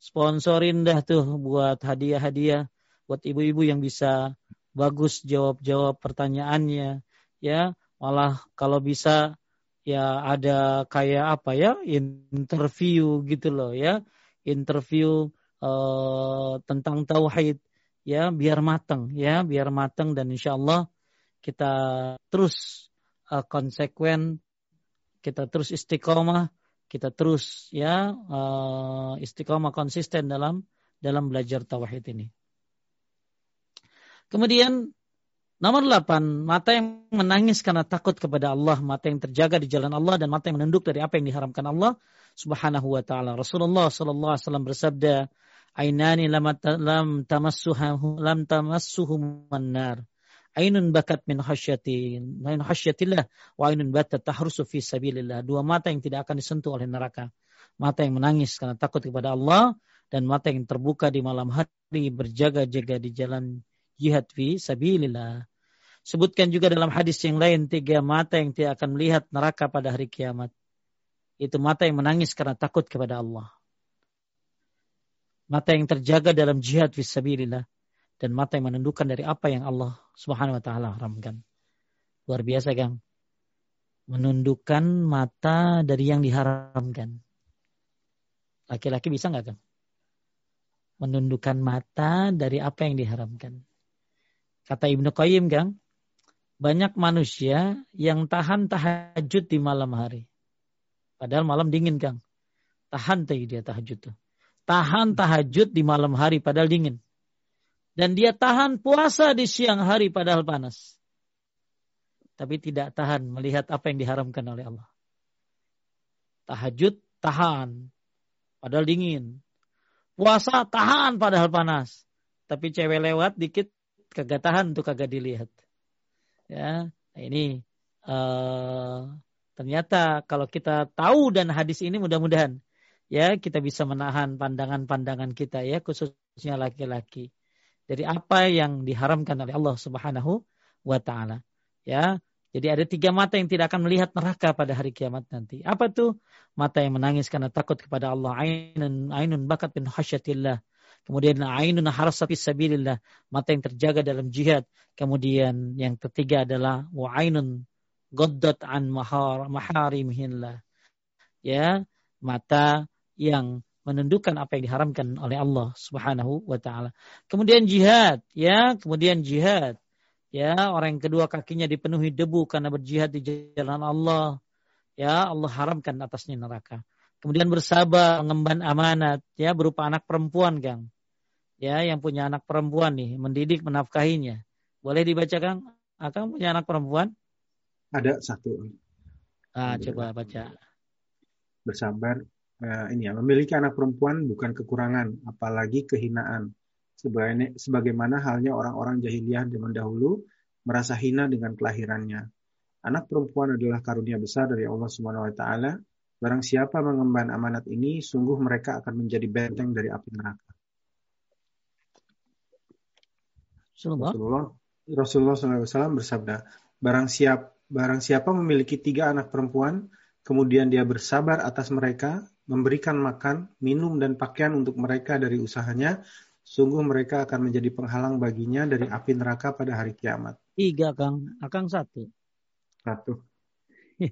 Speaker 1: Sponsorin dah tuh buat hadiah-hadiah buat ibu-ibu yang bisa bagus jawab-jawab pertanyaannya ya. Malah kalau bisa ya ada kayak apa ya interview gitu loh ya. Interview uh, tentang tauhid ya biar matang ya biar matang dan insya Allah kita terus uh, konsekuen kita terus istiqomah kita terus ya uh, istiqomah konsisten dalam dalam belajar tauhid ini. Kemudian nomor 8, mata yang menangis karena takut kepada Allah, mata yang terjaga di jalan Allah dan mata yang menunduk dari apa yang diharamkan Allah Subhanahu wa taala. Rasulullah sallallahu alaihi wasallam bersabda, "Ainani lam tamassuhu lam tamassuhum nar." ainun bakat min khasyati min khasyatillah wa ainun batat tahrusu fi sabilillah. Dua mata yang tidak akan disentuh oleh neraka. Mata yang menangis karena takut kepada Allah dan mata yang terbuka di malam hari berjaga-jaga di jalan jihad fi sabilillah. Sebutkan juga dalam hadis yang lain tiga mata yang tidak akan melihat neraka pada hari kiamat. Itu mata yang menangis karena takut kepada Allah. Mata yang terjaga dalam jihad fi sabilillah dan mata yang menundukkan dari apa yang Allah Subhanahu wa taala haramkan. Luar biasa, Kang. Menundukkan mata dari yang diharamkan. Laki-laki bisa nggak, Kang? Menundukkan mata dari apa yang diharamkan. Kata Ibnu Qayyim, Kang, banyak manusia yang tahan tahajud di malam hari. Padahal malam dingin, Kang. Tahan tadi dia tahajud tuh. Tahan tahajud di malam hari padahal dingin. Dan dia tahan puasa di siang hari padahal panas. Tapi tidak tahan melihat apa yang diharamkan oleh Allah. Tahajud tahan. Padahal dingin. Puasa tahan padahal panas. Tapi cewek lewat dikit kagak tahan untuk kagak dilihat. Ya, nah ini uh, ternyata kalau kita tahu dan hadis ini mudah-mudahan ya kita bisa menahan pandangan-pandangan kita ya khususnya laki-laki dari apa yang diharamkan oleh Allah Subhanahu wa taala. Ya. Jadi ada tiga mata yang tidak akan melihat neraka pada hari kiamat nanti. Apa tuh? Mata yang menangis karena takut kepada Allah. Ainun ainun bakat bin khasyatillah. Kemudian ainun harasati sabilillah. Mata yang terjaga dalam jihad. Kemudian yang ketiga adalah wa ainun goddat an mahar, maharimihillah. Ya, mata yang menundukkan apa yang diharamkan oleh Allah Subhanahu wa taala. Kemudian jihad, ya, kemudian jihad. Ya, orang yang kedua kakinya dipenuhi debu karena berjihad di jalan Allah. Ya, Allah haramkan atasnya neraka. Kemudian bersabar mengemban amanat, ya, berupa anak perempuan, Kang. Ya, yang punya anak perempuan nih, mendidik, menafkahinya. Boleh dibaca, Kang? Akang punya anak perempuan?
Speaker 2: Ada satu.
Speaker 1: Ah, coba baca.
Speaker 2: Bersabar uh, ini ya, memiliki anak perempuan bukan kekurangan, apalagi kehinaan. Sebagaimana halnya orang-orang jahiliyah zaman dahulu merasa hina dengan kelahirannya. Anak perempuan adalah karunia besar dari Allah Subhanahu wa taala. Barang siapa mengemban amanat ini, sungguh mereka akan menjadi benteng dari api neraka. Rasulullah Rasulullah SAW bersabda, barang siap barang siapa memiliki tiga anak perempuan, kemudian dia bersabar atas mereka, memberikan makan, minum dan pakaian untuk mereka dari usahanya, sungguh mereka akan menjadi penghalang baginya dari api neraka pada hari kiamat.
Speaker 1: Tiga, Kang. Akang satu.
Speaker 2: Satu.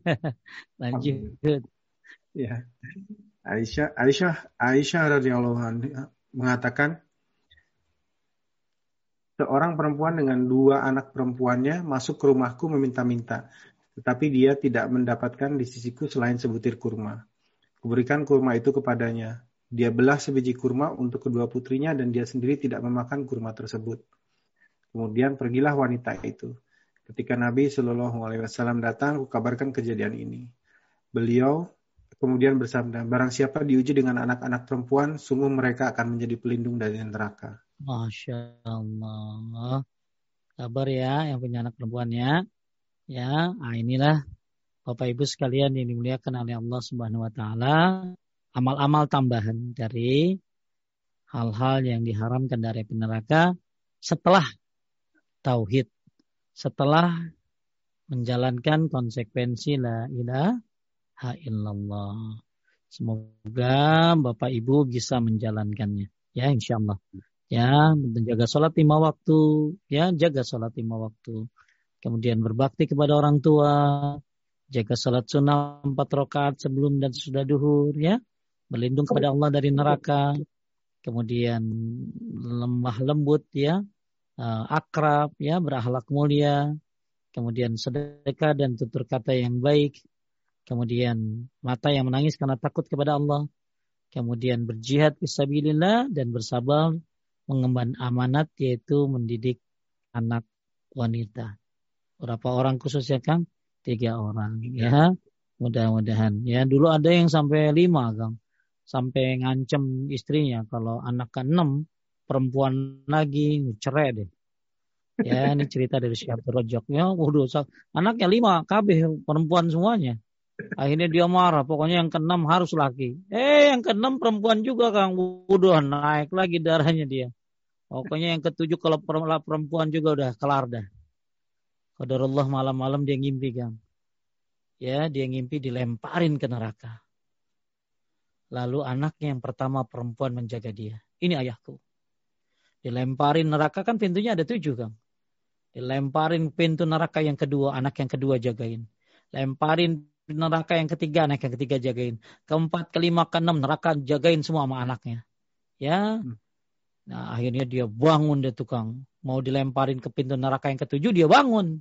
Speaker 1: Lanjut.
Speaker 2: Ya. Aisyah Aisyah Aisyah radhiyallahu anha mengatakan seorang perempuan dengan dua anak perempuannya masuk ke rumahku meminta-minta, tetapi dia tidak mendapatkan di sisiku selain sebutir kurma. Kuberikan kurma itu kepadanya. Dia belah sebiji kurma untuk kedua putrinya dan dia sendiri tidak memakan kurma tersebut. Kemudian pergilah wanita itu. Ketika Nabi Shallallahu Alaihi Wasallam datang, kukabarkan kejadian ini. Beliau kemudian bersabda, barang siapa diuji dengan anak-anak perempuan, sungguh mereka akan menjadi pelindung dari neraka.
Speaker 1: Masya Allah. Sabar ya yang punya anak perempuannya. Ya, nah inilah Bapak Ibu sekalian yang dimuliakan oleh Allah Subhanahu wa taala, amal-amal tambahan dari hal-hal yang diharamkan dari neraka setelah tauhid, setelah menjalankan konsekuensi la ilaha illallah. Semoga Bapak Ibu bisa menjalankannya. Ya, insya Allah ya menjaga sholat lima waktu ya jaga sholat lima waktu kemudian berbakti kepada orang tua jaga sholat sunnah empat rakaat sebelum dan sesudah duhur ya. Berlindung kepada Allah dari neraka. Kemudian lemah lembut ya. Eh, akrab ya. Berakhlak mulia. Kemudian sedekah dan tutur kata yang baik. Kemudian mata yang menangis karena takut kepada Allah. Kemudian berjihad fisabilillah dan bersabar mengemban amanat yaitu mendidik anak wanita. Berapa orang khususnya Kang? Tiga orang ya. Mudah-mudahan ya. Dulu ada yang sampai lima Kang. Sampai ngancem istrinya kalau anak ke enam perempuan lagi cerai deh. Ya ini cerita dari Syekh Rojok. Ya, waduh, anaknya lima KB perempuan semuanya. Akhirnya dia marah, pokoknya yang keenam harus laki. Eh, yang keenam perempuan juga Kang. Udah naik lagi darahnya dia. Pokoknya yang ketujuh kalau perempuan juga udah kelar dah. Allah malam-malam dia ngimpi kan. Ya, dia ngimpi dilemparin ke neraka. Lalu anaknya yang pertama perempuan menjaga dia. Ini ayahku. Dilemparin neraka kan pintunya ada tujuh kan. Dilemparin pintu neraka yang kedua, anak yang kedua jagain. Lemparin neraka yang ketiga, anak yang ketiga jagain. Keempat, kelima, keenam neraka jagain semua sama anaknya. Ya, hmm. Nah akhirnya dia bangun deh tukang. Mau dilemparin ke pintu neraka yang ketujuh dia bangun.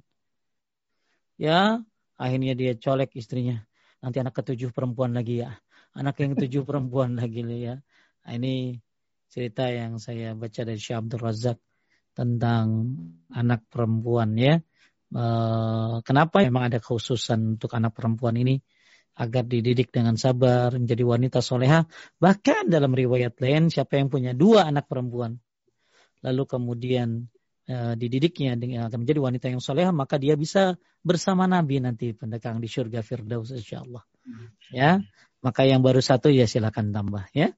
Speaker 1: Ya akhirnya dia colek istrinya. Nanti anak ketujuh perempuan lagi ya. Anak yang ketujuh perempuan lagi ya. Nah, ini cerita yang saya baca dari Syekh Abdul Razak tentang anak perempuan ya. E, kenapa memang ada khususan untuk anak perempuan ini? agar dididik dengan sabar menjadi wanita soleha. Bahkan dalam riwayat lain siapa yang punya dua anak perempuan lalu kemudian dididiknya dengan akan menjadi wanita yang soleha maka dia bisa bersama Nabi nanti pendekang di surga Firdaus insya Allah. Ya, maka yang baru satu ya silakan tambah ya.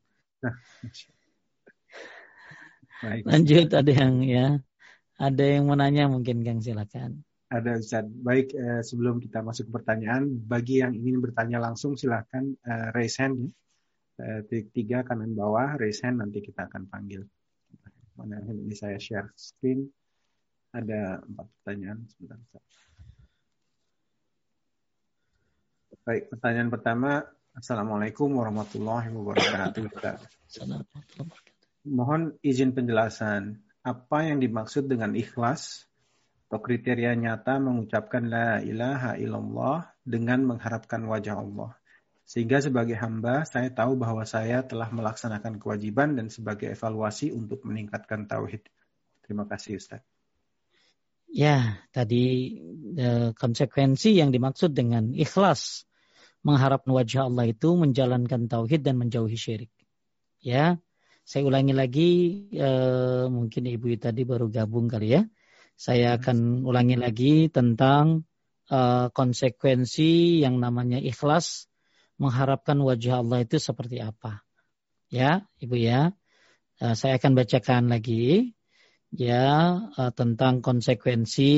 Speaker 1: Lanjut ada yang ya ada yang mau nanya mungkin Kang silakan.
Speaker 2: Ada Ustaz. Baik, eh, sebelum kita masuk ke pertanyaan, bagi yang ingin bertanya langsung silahkan eh, raise hand. Eh, titik tiga kanan bawah, raise hand nanti kita akan panggil. Mana ini saya share screen. Ada empat pertanyaan. Sebentar. Baik, pertanyaan pertama. Assalamualaikum warahmatullahi wabarakatuh. Mohon izin penjelasan. Apa yang dimaksud dengan ikhlas atau kriteria nyata mengucapkan la ilaha illallah dengan mengharapkan wajah Allah. Sehingga sebagai hamba saya tahu bahwa saya telah melaksanakan kewajiban dan sebagai evaluasi untuk meningkatkan tauhid. Terima kasih Ustaz.
Speaker 1: Ya, tadi e, konsekuensi yang dimaksud dengan ikhlas mengharapkan wajah Allah itu menjalankan tauhid dan menjauhi syirik. Ya, saya ulangi lagi, eh, mungkin ibu tadi baru gabung kali ya. Saya akan ulangi lagi tentang eh, konsekuensi yang namanya ikhlas mengharapkan wajah Allah itu seperti apa. Ya, ibu ya. Saya akan bacakan lagi ya eh, tentang konsekuensi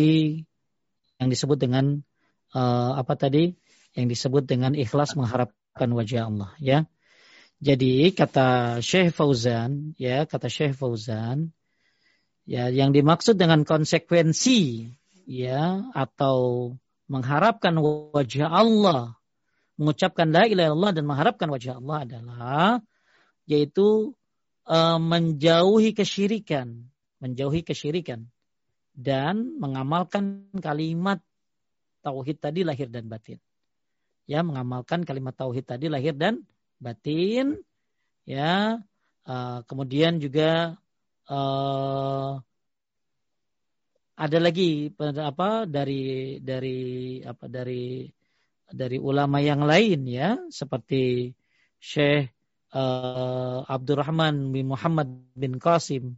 Speaker 1: yang disebut dengan eh, apa tadi? yang disebut dengan ikhlas mengharapkan wajah Allah ya. Jadi kata Syekh Fauzan ya, kata Syekh Fauzan ya yang dimaksud dengan konsekuensi ya atau mengharapkan wajah Allah, mengucapkan la ilaha illallah dan mengharapkan wajah Allah adalah yaitu uh, menjauhi kesyirikan, menjauhi kesyirikan dan mengamalkan kalimat tauhid tadi lahir dan batin. Ya mengamalkan kalimat tauhid tadi lahir dan batin. Ya uh, kemudian juga uh, ada lagi apa dari dari apa dari dari ulama yang lain ya. Seperti Syekh uh, Abdurrahman bin Muhammad bin Qasim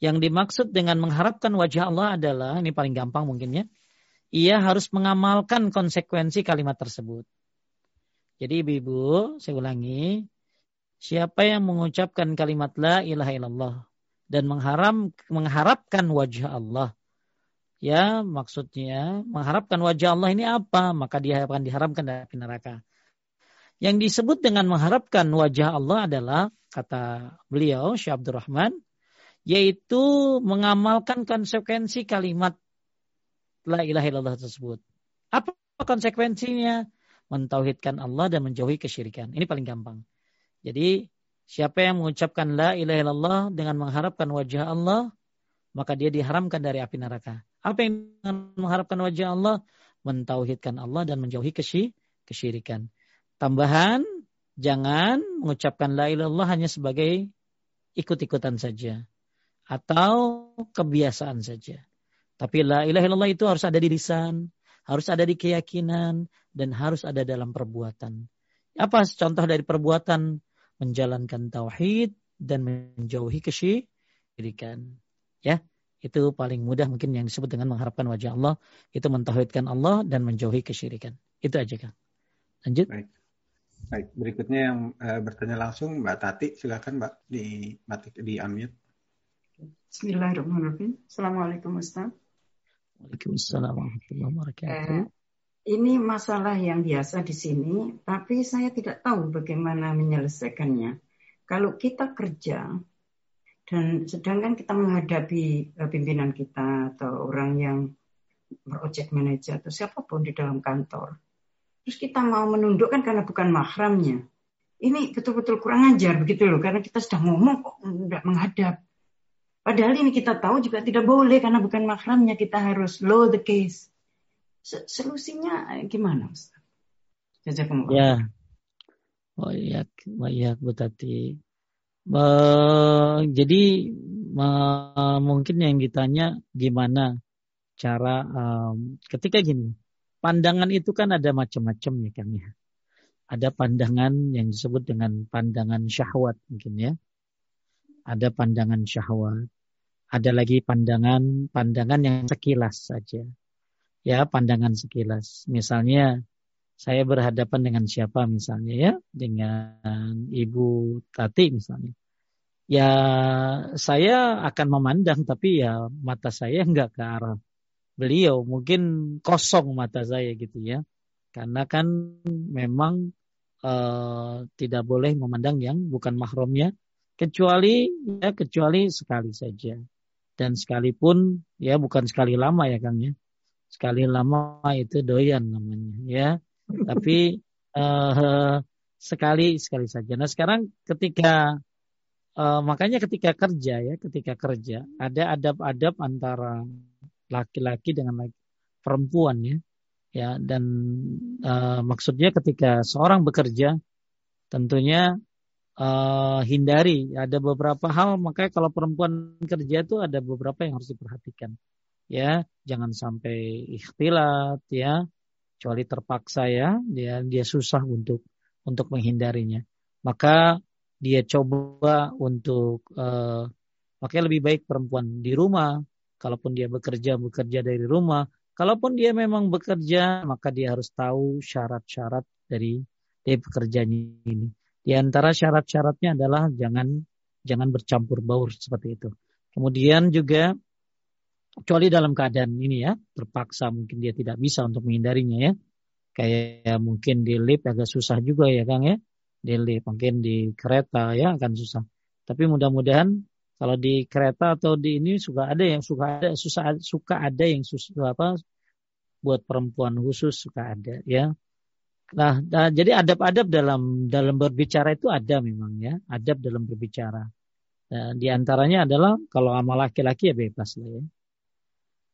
Speaker 1: yang dimaksud dengan mengharapkan wajah Allah adalah ini paling gampang mungkin ya ia harus mengamalkan konsekuensi kalimat tersebut. Jadi ibu-ibu, saya ulangi, siapa yang mengucapkan kalimat la ilaha illallah dan mengharam mengharapkan wajah Allah. Ya, maksudnya mengharapkan wajah Allah ini apa? Maka dia akan diharamkan dari neraka. Yang disebut dengan mengharapkan wajah Allah adalah kata beliau Syekh Abdurrahman yaitu mengamalkan konsekuensi kalimat la ilaha illallah tersebut. Apa konsekuensinya? Mentauhidkan Allah dan menjauhi kesyirikan. Ini paling gampang. Jadi siapa yang mengucapkan la ilaha illallah dengan mengharapkan wajah Allah, maka dia diharamkan dari api neraka. Apa yang mengharapkan wajah Allah? Mentauhidkan Allah dan menjauhi kesy kesyirikan. Tambahan, jangan mengucapkan la ilaha illallah hanya sebagai ikut-ikutan saja atau kebiasaan saja. Tapi la ilaha illallah itu harus ada di lisan, harus ada di keyakinan, dan harus ada dalam perbuatan. Apa contoh dari perbuatan? Menjalankan tauhid dan menjauhi kesyirikan. Ya, itu paling mudah mungkin yang disebut dengan mengharapkan wajah Allah. Itu mentauhidkan Allah dan menjauhi kesyirikan. Itu aja Kang. Lanjut.
Speaker 2: Baik. Baik, berikutnya yang uh, bertanya langsung Mbak Tati, silakan Mbak di di unmute.
Speaker 4: Bismillahirrahmanirrahim. Assalamualaikum Ustaz.
Speaker 1: Waalaikumsalam warahmatullahi wabarakatuh. Eh,
Speaker 4: ini masalah yang biasa di sini, tapi saya tidak tahu bagaimana menyelesaikannya. Kalau kita kerja dan sedangkan kita menghadapi eh, pimpinan kita atau orang yang project manager atau siapa pun di dalam kantor, terus kita mau menundukkan karena bukan mahramnya. Ini betul-betul kurang ajar begitu loh, karena kita sudah ngomong kok tidak menghadap. Padahal ini kita tahu juga tidak boleh karena bukan mahramnya kita harus low the case. Solusinya gimana Ustaz?
Speaker 1: Ya. Oh iya, oh iya Bu Tati. jadi mungkin yang ditanya gimana cara um, ketika gini pandangan itu kan ada macam-macam ya kan ya ada pandangan yang disebut dengan pandangan syahwat mungkin ya ada pandangan syahwat, ada lagi pandangan pandangan yang sekilas saja. Ya, pandangan sekilas. Misalnya saya berhadapan dengan siapa misalnya ya, dengan Ibu Tati misalnya. Ya, saya akan memandang tapi ya mata saya enggak ke arah beliau, mungkin kosong mata saya gitu ya. Karena kan memang uh, tidak boleh memandang yang bukan mahramnya kecuali ya kecuali sekali saja. Dan sekalipun ya bukan sekali lama ya Kang ya. Sekali lama itu doyan namanya ya. Tapi uh, sekali sekali saja. Nah sekarang ketika uh, makanya ketika kerja ya ketika kerja ada adab-adab antara laki-laki dengan laki, perempuan ya. Ya dan uh, maksudnya ketika seorang bekerja tentunya uh, hindari. Ada beberapa hal makanya kalau perempuan kerja itu ada beberapa yang harus diperhatikan. Ya, jangan sampai ikhtilat ya. kecuali terpaksa ya dia dia susah untuk untuk menghindarinya maka dia coba untuk uh, makanya lebih baik perempuan di rumah kalaupun dia bekerja bekerja dari rumah kalaupun dia memang bekerja maka dia harus tahu syarat-syarat dari dari pekerjaannya ini di antara syarat-syaratnya adalah jangan jangan bercampur baur seperti itu. Kemudian juga kecuali dalam keadaan ini ya terpaksa mungkin dia tidak bisa untuk menghindarinya ya. Kayak mungkin di lift agak susah juga ya Kang ya. Di lift mungkin di kereta ya akan susah. Tapi mudah-mudahan kalau di kereta atau di ini suka ada yang suka ada susah suka ada yang susah apa buat perempuan khusus suka ada ya nah, nah jadi adab-adab dalam dalam berbicara itu ada memang ya adab dalam berbicara nah, di antaranya adalah kalau sama laki-laki ya bebas lah ya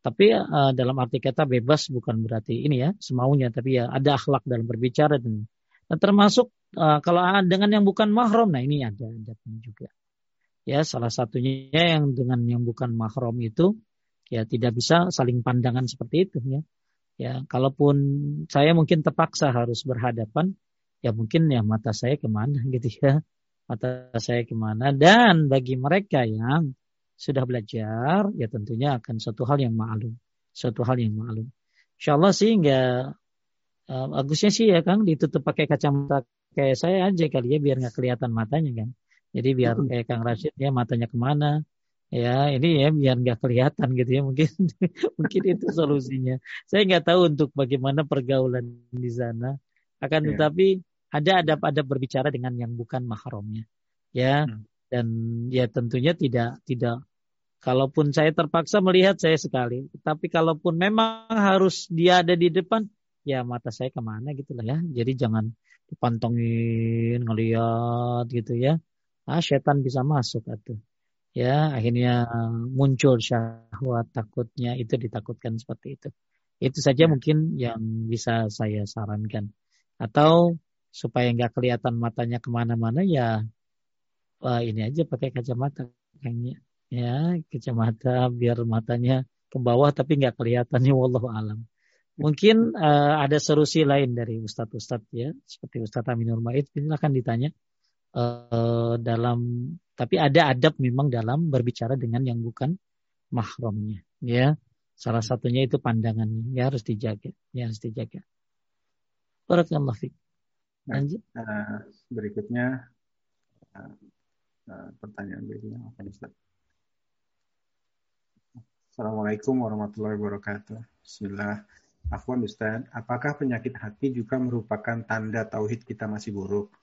Speaker 1: tapi uh, dalam arti kata bebas bukan berarti ini ya semaunya, tapi ya ada akhlak dalam berbicara dan, dan termasuk uh, kalau dengan yang bukan mahram, nah ini ada ada juga. Ya salah satunya yang dengan yang bukan mahram itu ya tidak bisa saling pandangan seperti itu ya. Ya kalaupun saya mungkin terpaksa harus berhadapan, ya mungkin ya mata saya ke mana gitu ya, mata saya ke mana. Dan bagi mereka yang sudah belajar, ya tentunya akan suatu hal yang maklum. Suatu hal yang maklum. Insya Allah sih nggak uh, bagusnya sih ya Kang ditutup pakai kacamata kayak saya aja kali ya biar nggak kelihatan matanya kan. Jadi biar kayak Kang Rashid ya matanya ke mana. Ya ini ya biar nggak kelihatan gitu ya mungkin mungkin itu solusinya. Saya nggak tahu untuk bagaimana pergaulan di sana. Akan yeah. tetapi ada adab-adab berbicara dengan yang bukan mahramnya. Ya. Hmm dan ya tentunya tidak tidak kalaupun saya terpaksa melihat saya sekali tapi kalaupun memang harus dia ada di depan ya mata saya ke mana gitu lah ya jadi jangan dipantongin ngeliat gitu ya ah setan bisa masuk atau ya akhirnya muncul syahwat takutnya itu ditakutkan seperti itu itu saja ya. mungkin yang bisa saya sarankan atau supaya nggak kelihatan matanya ke mana-mana ya Wah, ini aja pakai kacamata kayaknya. Ya, kacamata biar matanya ke bawah tapi nggak kelihatannya wallahu alam. Mungkin uh, ada solusi lain dari ustadz-ustadz ya, seperti Ustadz Aminur Maid, akan ditanya uh, dalam tapi ada adab memang dalam berbicara dengan yang bukan mahramnya, ya. Salah satunya itu pandangannya, ya harus dijaga, ya harus dijaga. Barakallahu fiik.
Speaker 2: Lanjut. Nah, berikutnya Eh, pertanyaan berikutnya apa Ustaz? Assalamualaikum warahmatullahi wabarakatuh. Bismillah. Afwan Ustaz, apakah penyakit hati juga merupakan tanda tauhid kita masih buruk?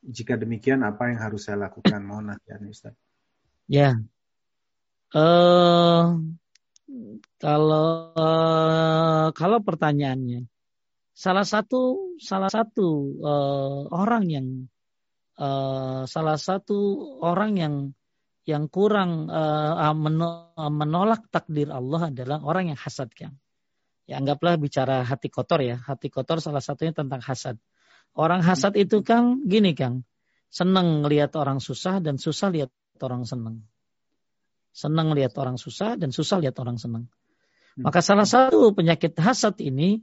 Speaker 2: Jika demikian, apa yang harus saya lakukan? Mohon nasihatnya Ustaz.
Speaker 1: Ya. Uh, kalau uh, kalau pertanyaannya, salah satu salah satu uh, orang yang uh, salah satu orang yang yang kurang uh, menolak takdir Allah adalah orang yang hasad kan. Ya anggaplah bicara hati kotor ya. Hati kotor salah satunya tentang hasad. Orang hasad itu kan gini Kang. Senang lihat orang susah dan susah lihat orang senang. Senang lihat orang susah dan susah lihat orang senang. Hmm. Maka salah satu penyakit hasad ini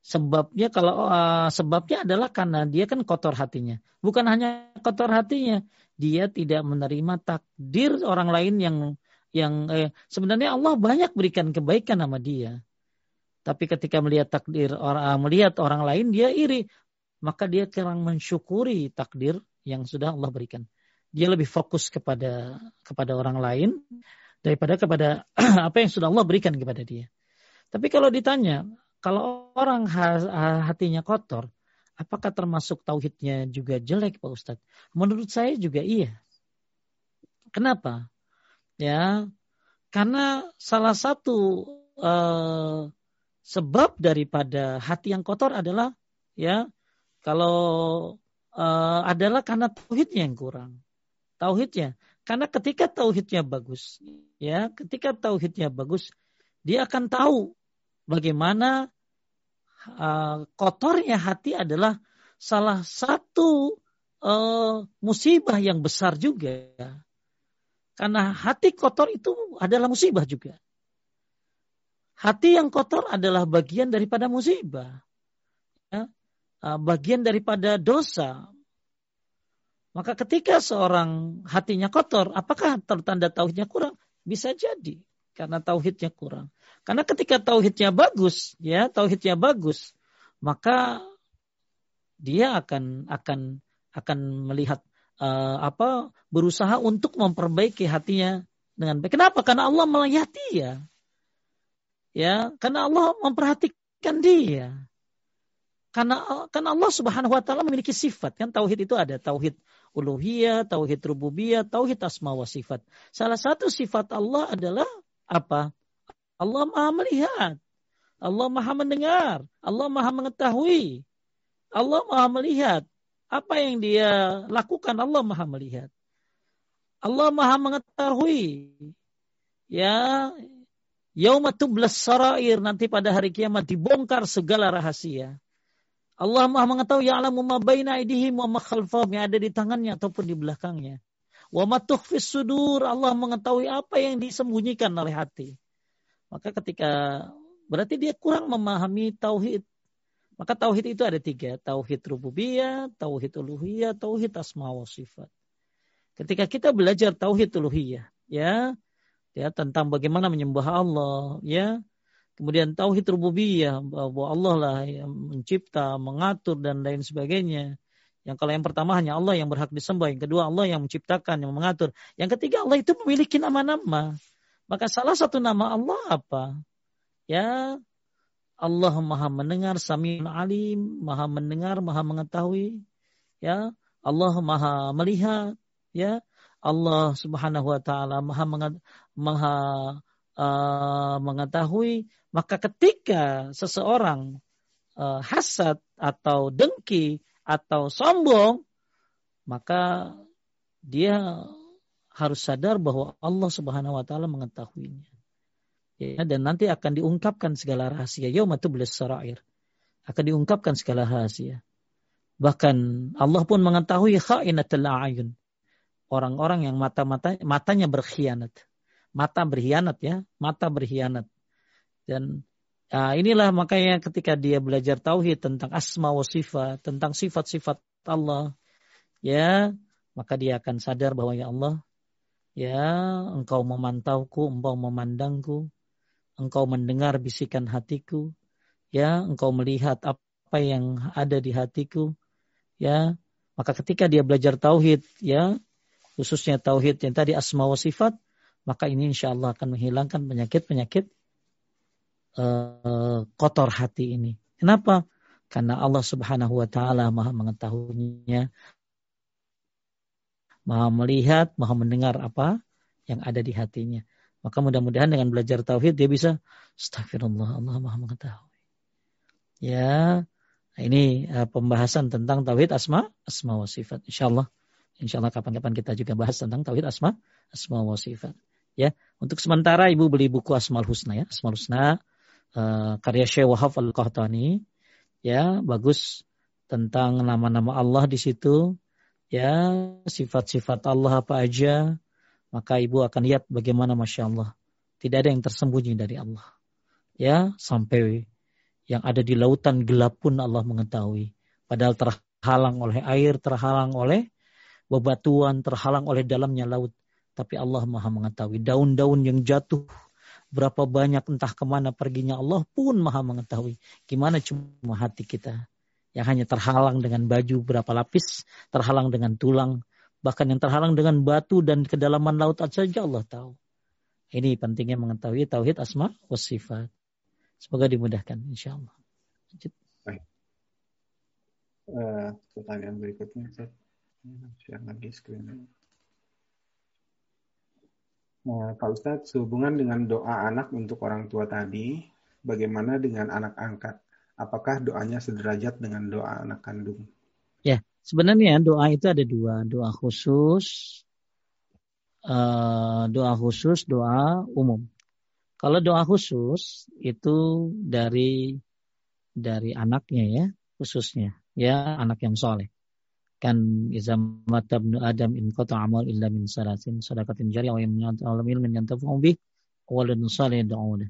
Speaker 1: Sebabnya kalau uh, sebabnya adalah karena dia kan kotor hatinya. Bukan hanya kotor hatinya, dia tidak menerima takdir orang lain yang yang eh, sebenarnya Allah banyak berikan kebaikan sama dia. Tapi ketika melihat takdir orang uh, melihat orang lain dia iri, maka dia kurang mensyukuri takdir yang sudah Allah berikan. Dia lebih fokus kepada kepada orang lain daripada kepada apa yang sudah Allah berikan kepada dia. Tapi kalau ditanya, kalau orang hatinya kotor, apakah termasuk tauhidnya juga jelek Pak Ustadz? Menurut saya juga iya. Kenapa? Ya, karena salah satu uh, sebab daripada hati yang kotor adalah ya kalau uh, adalah karena tauhidnya yang kurang. Tauhidnya, karena ketika tauhidnya bagus, ya, ketika tauhidnya bagus, dia akan tahu bagaimana uh, kotornya hati adalah salah satu uh, musibah yang besar juga. Karena hati kotor itu adalah musibah juga. Hati yang kotor adalah bagian daripada musibah. uh, bagian daripada dosa. Maka ketika seorang hatinya kotor, apakah tertanda tauhidnya kurang? Bisa jadi karena tauhidnya kurang. Karena ketika tauhidnya bagus, ya tauhidnya bagus, maka dia akan akan akan melihat uh, apa berusaha untuk memperbaiki hatinya dengan baik. Kenapa? Karena Allah melihat dia. Ya, karena Allah memperhatikan dia. Karena karena Allah Subhanahu wa taala memiliki sifat kan tauhid itu ada tauhid uluhiyah, tauhid rububiyah, tauhid asma wa sifat. Salah satu sifat Allah adalah apa? Allah Maha melihat. Allah Maha mendengar. Allah Maha mengetahui. Allah Maha melihat. Apa yang dia lakukan Allah Maha melihat. Allah Maha mengetahui. Ya, Yaumatublas sarair nanti pada hari kiamat dibongkar segala rahasia. Allah Maha mengetahui ya'lamu ma baina aydihim wa ma khalfahum yang ada di tangannya ataupun di belakangnya. Wa ma tukhfis sudur Allah mengetahui apa yang disembunyikan oleh hati. Maka ketika berarti dia kurang memahami tauhid. Maka tauhid itu ada tiga. Tauhid rububiyah, tauhid uluhiyah, tauhid asma wa sifat. Ketika kita belajar tauhid uluhiyah, ya, ya tentang bagaimana menyembah Allah, ya, Kemudian tauhid rububiyah bahwa Allah lah yang mencipta, mengatur dan lain sebagainya. Yang kalau yang pertama hanya Allah yang berhak disembah, yang kedua Allah yang menciptakan, yang mengatur. Yang ketiga Allah itu memiliki nama-nama. Maka salah satu nama Allah apa? Ya Allah Maha mendengar, Samiun Alim, Maha mendengar, Maha mengetahui. Ya, Allah Maha melihat, ya. Allah Subhanahu wa taala Maha Maha uh, mengetahui maka ketika seseorang uh, hasad atau dengki atau sombong, maka dia harus sadar bahwa Allah Subhanahu wa taala mengetahuinya. Ya, dan nanti akan diungkapkan segala rahasia. Yaumatublis sarair. Akan diungkapkan segala rahasia. Bahkan Allah pun mengetahui khainatul a'yun. Orang-orang yang mata-mata matanya berkhianat. Mata berkhianat ya, mata berkhianat. Dan uh, inilah makanya ketika dia belajar tauhid tentang asma wa sifat, tentang sifat-sifat Allah, ya, maka dia akan sadar bahwa ya Allah, ya, engkau memantauku, engkau memandangku, engkau mendengar bisikan hatiku, ya, engkau melihat apa yang ada di hatiku, ya. Maka ketika dia belajar tauhid, ya, khususnya tauhid yang tadi asma wa sifat, maka ini insya Allah akan menghilangkan penyakit-penyakit uh, kotor hati ini. Kenapa? Karena Allah Subhanahu wa taala Maha mengetahuinya, Maha melihat, Maha mendengar apa yang ada di hatinya. Maka mudah-mudahan dengan belajar tauhid dia bisa astagfirullah Allah Maha mengetahui. Ya, ini uh, pembahasan tentang tauhid asma, asma wa sifat. Insyaallah Insyaallah kapan-kapan kita juga bahas tentang tauhid asma, asma wa sifat. Ya, untuk sementara Ibu beli buku Asmaul Husna ya, Asmaul Husna uh, karya Syekh Wahab Al-Qahtani. Ya bagus tentang nama-nama Allah di situ. Ya sifat-sifat Allah apa aja maka ibu akan lihat bagaimana masya Allah tidak ada yang tersembunyi dari Allah. Ya sampai yang ada di lautan gelap pun Allah mengetahui. Padahal terhalang oleh air terhalang oleh bebatuan terhalang oleh dalamnya laut tapi Allah maha mengetahui daun-daun yang jatuh berapa banyak entah ke mana perginya Allah pun maha mengetahui. Gimana cuma hati kita yang hanya terhalang dengan baju berapa lapis, terhalang dengan tulang, bahkan yang terhalang dengan batu dan kedalaman laut saja Allah tahu. Ini pentingnya mengetahui tauhid asma wa sifat. Semoga dimudahkan insya Allah. Baik.
Speaker 2: Uh, pertanyaan berikutnya, saya share lagi screen. Nah, Pak Ustadz, sehubungan dengan doa anak untuk orang tua tadi, bagaimana dengan anak angkat? Apakah doanya sederajat dengan doa anak kandung?
Speaker 1: Ya, sebenarnya doa itu ada dua, doa khusus, uh, doa khusus, doa umum. Kalau doa khusus itu dari dari anaknya ya, khususnya ya anak yang soleh kan iza mata ibnu adam in qata amal illa min salasin sadaqatin jariyah wa alam ilmin yantafu bih waladun salih da'una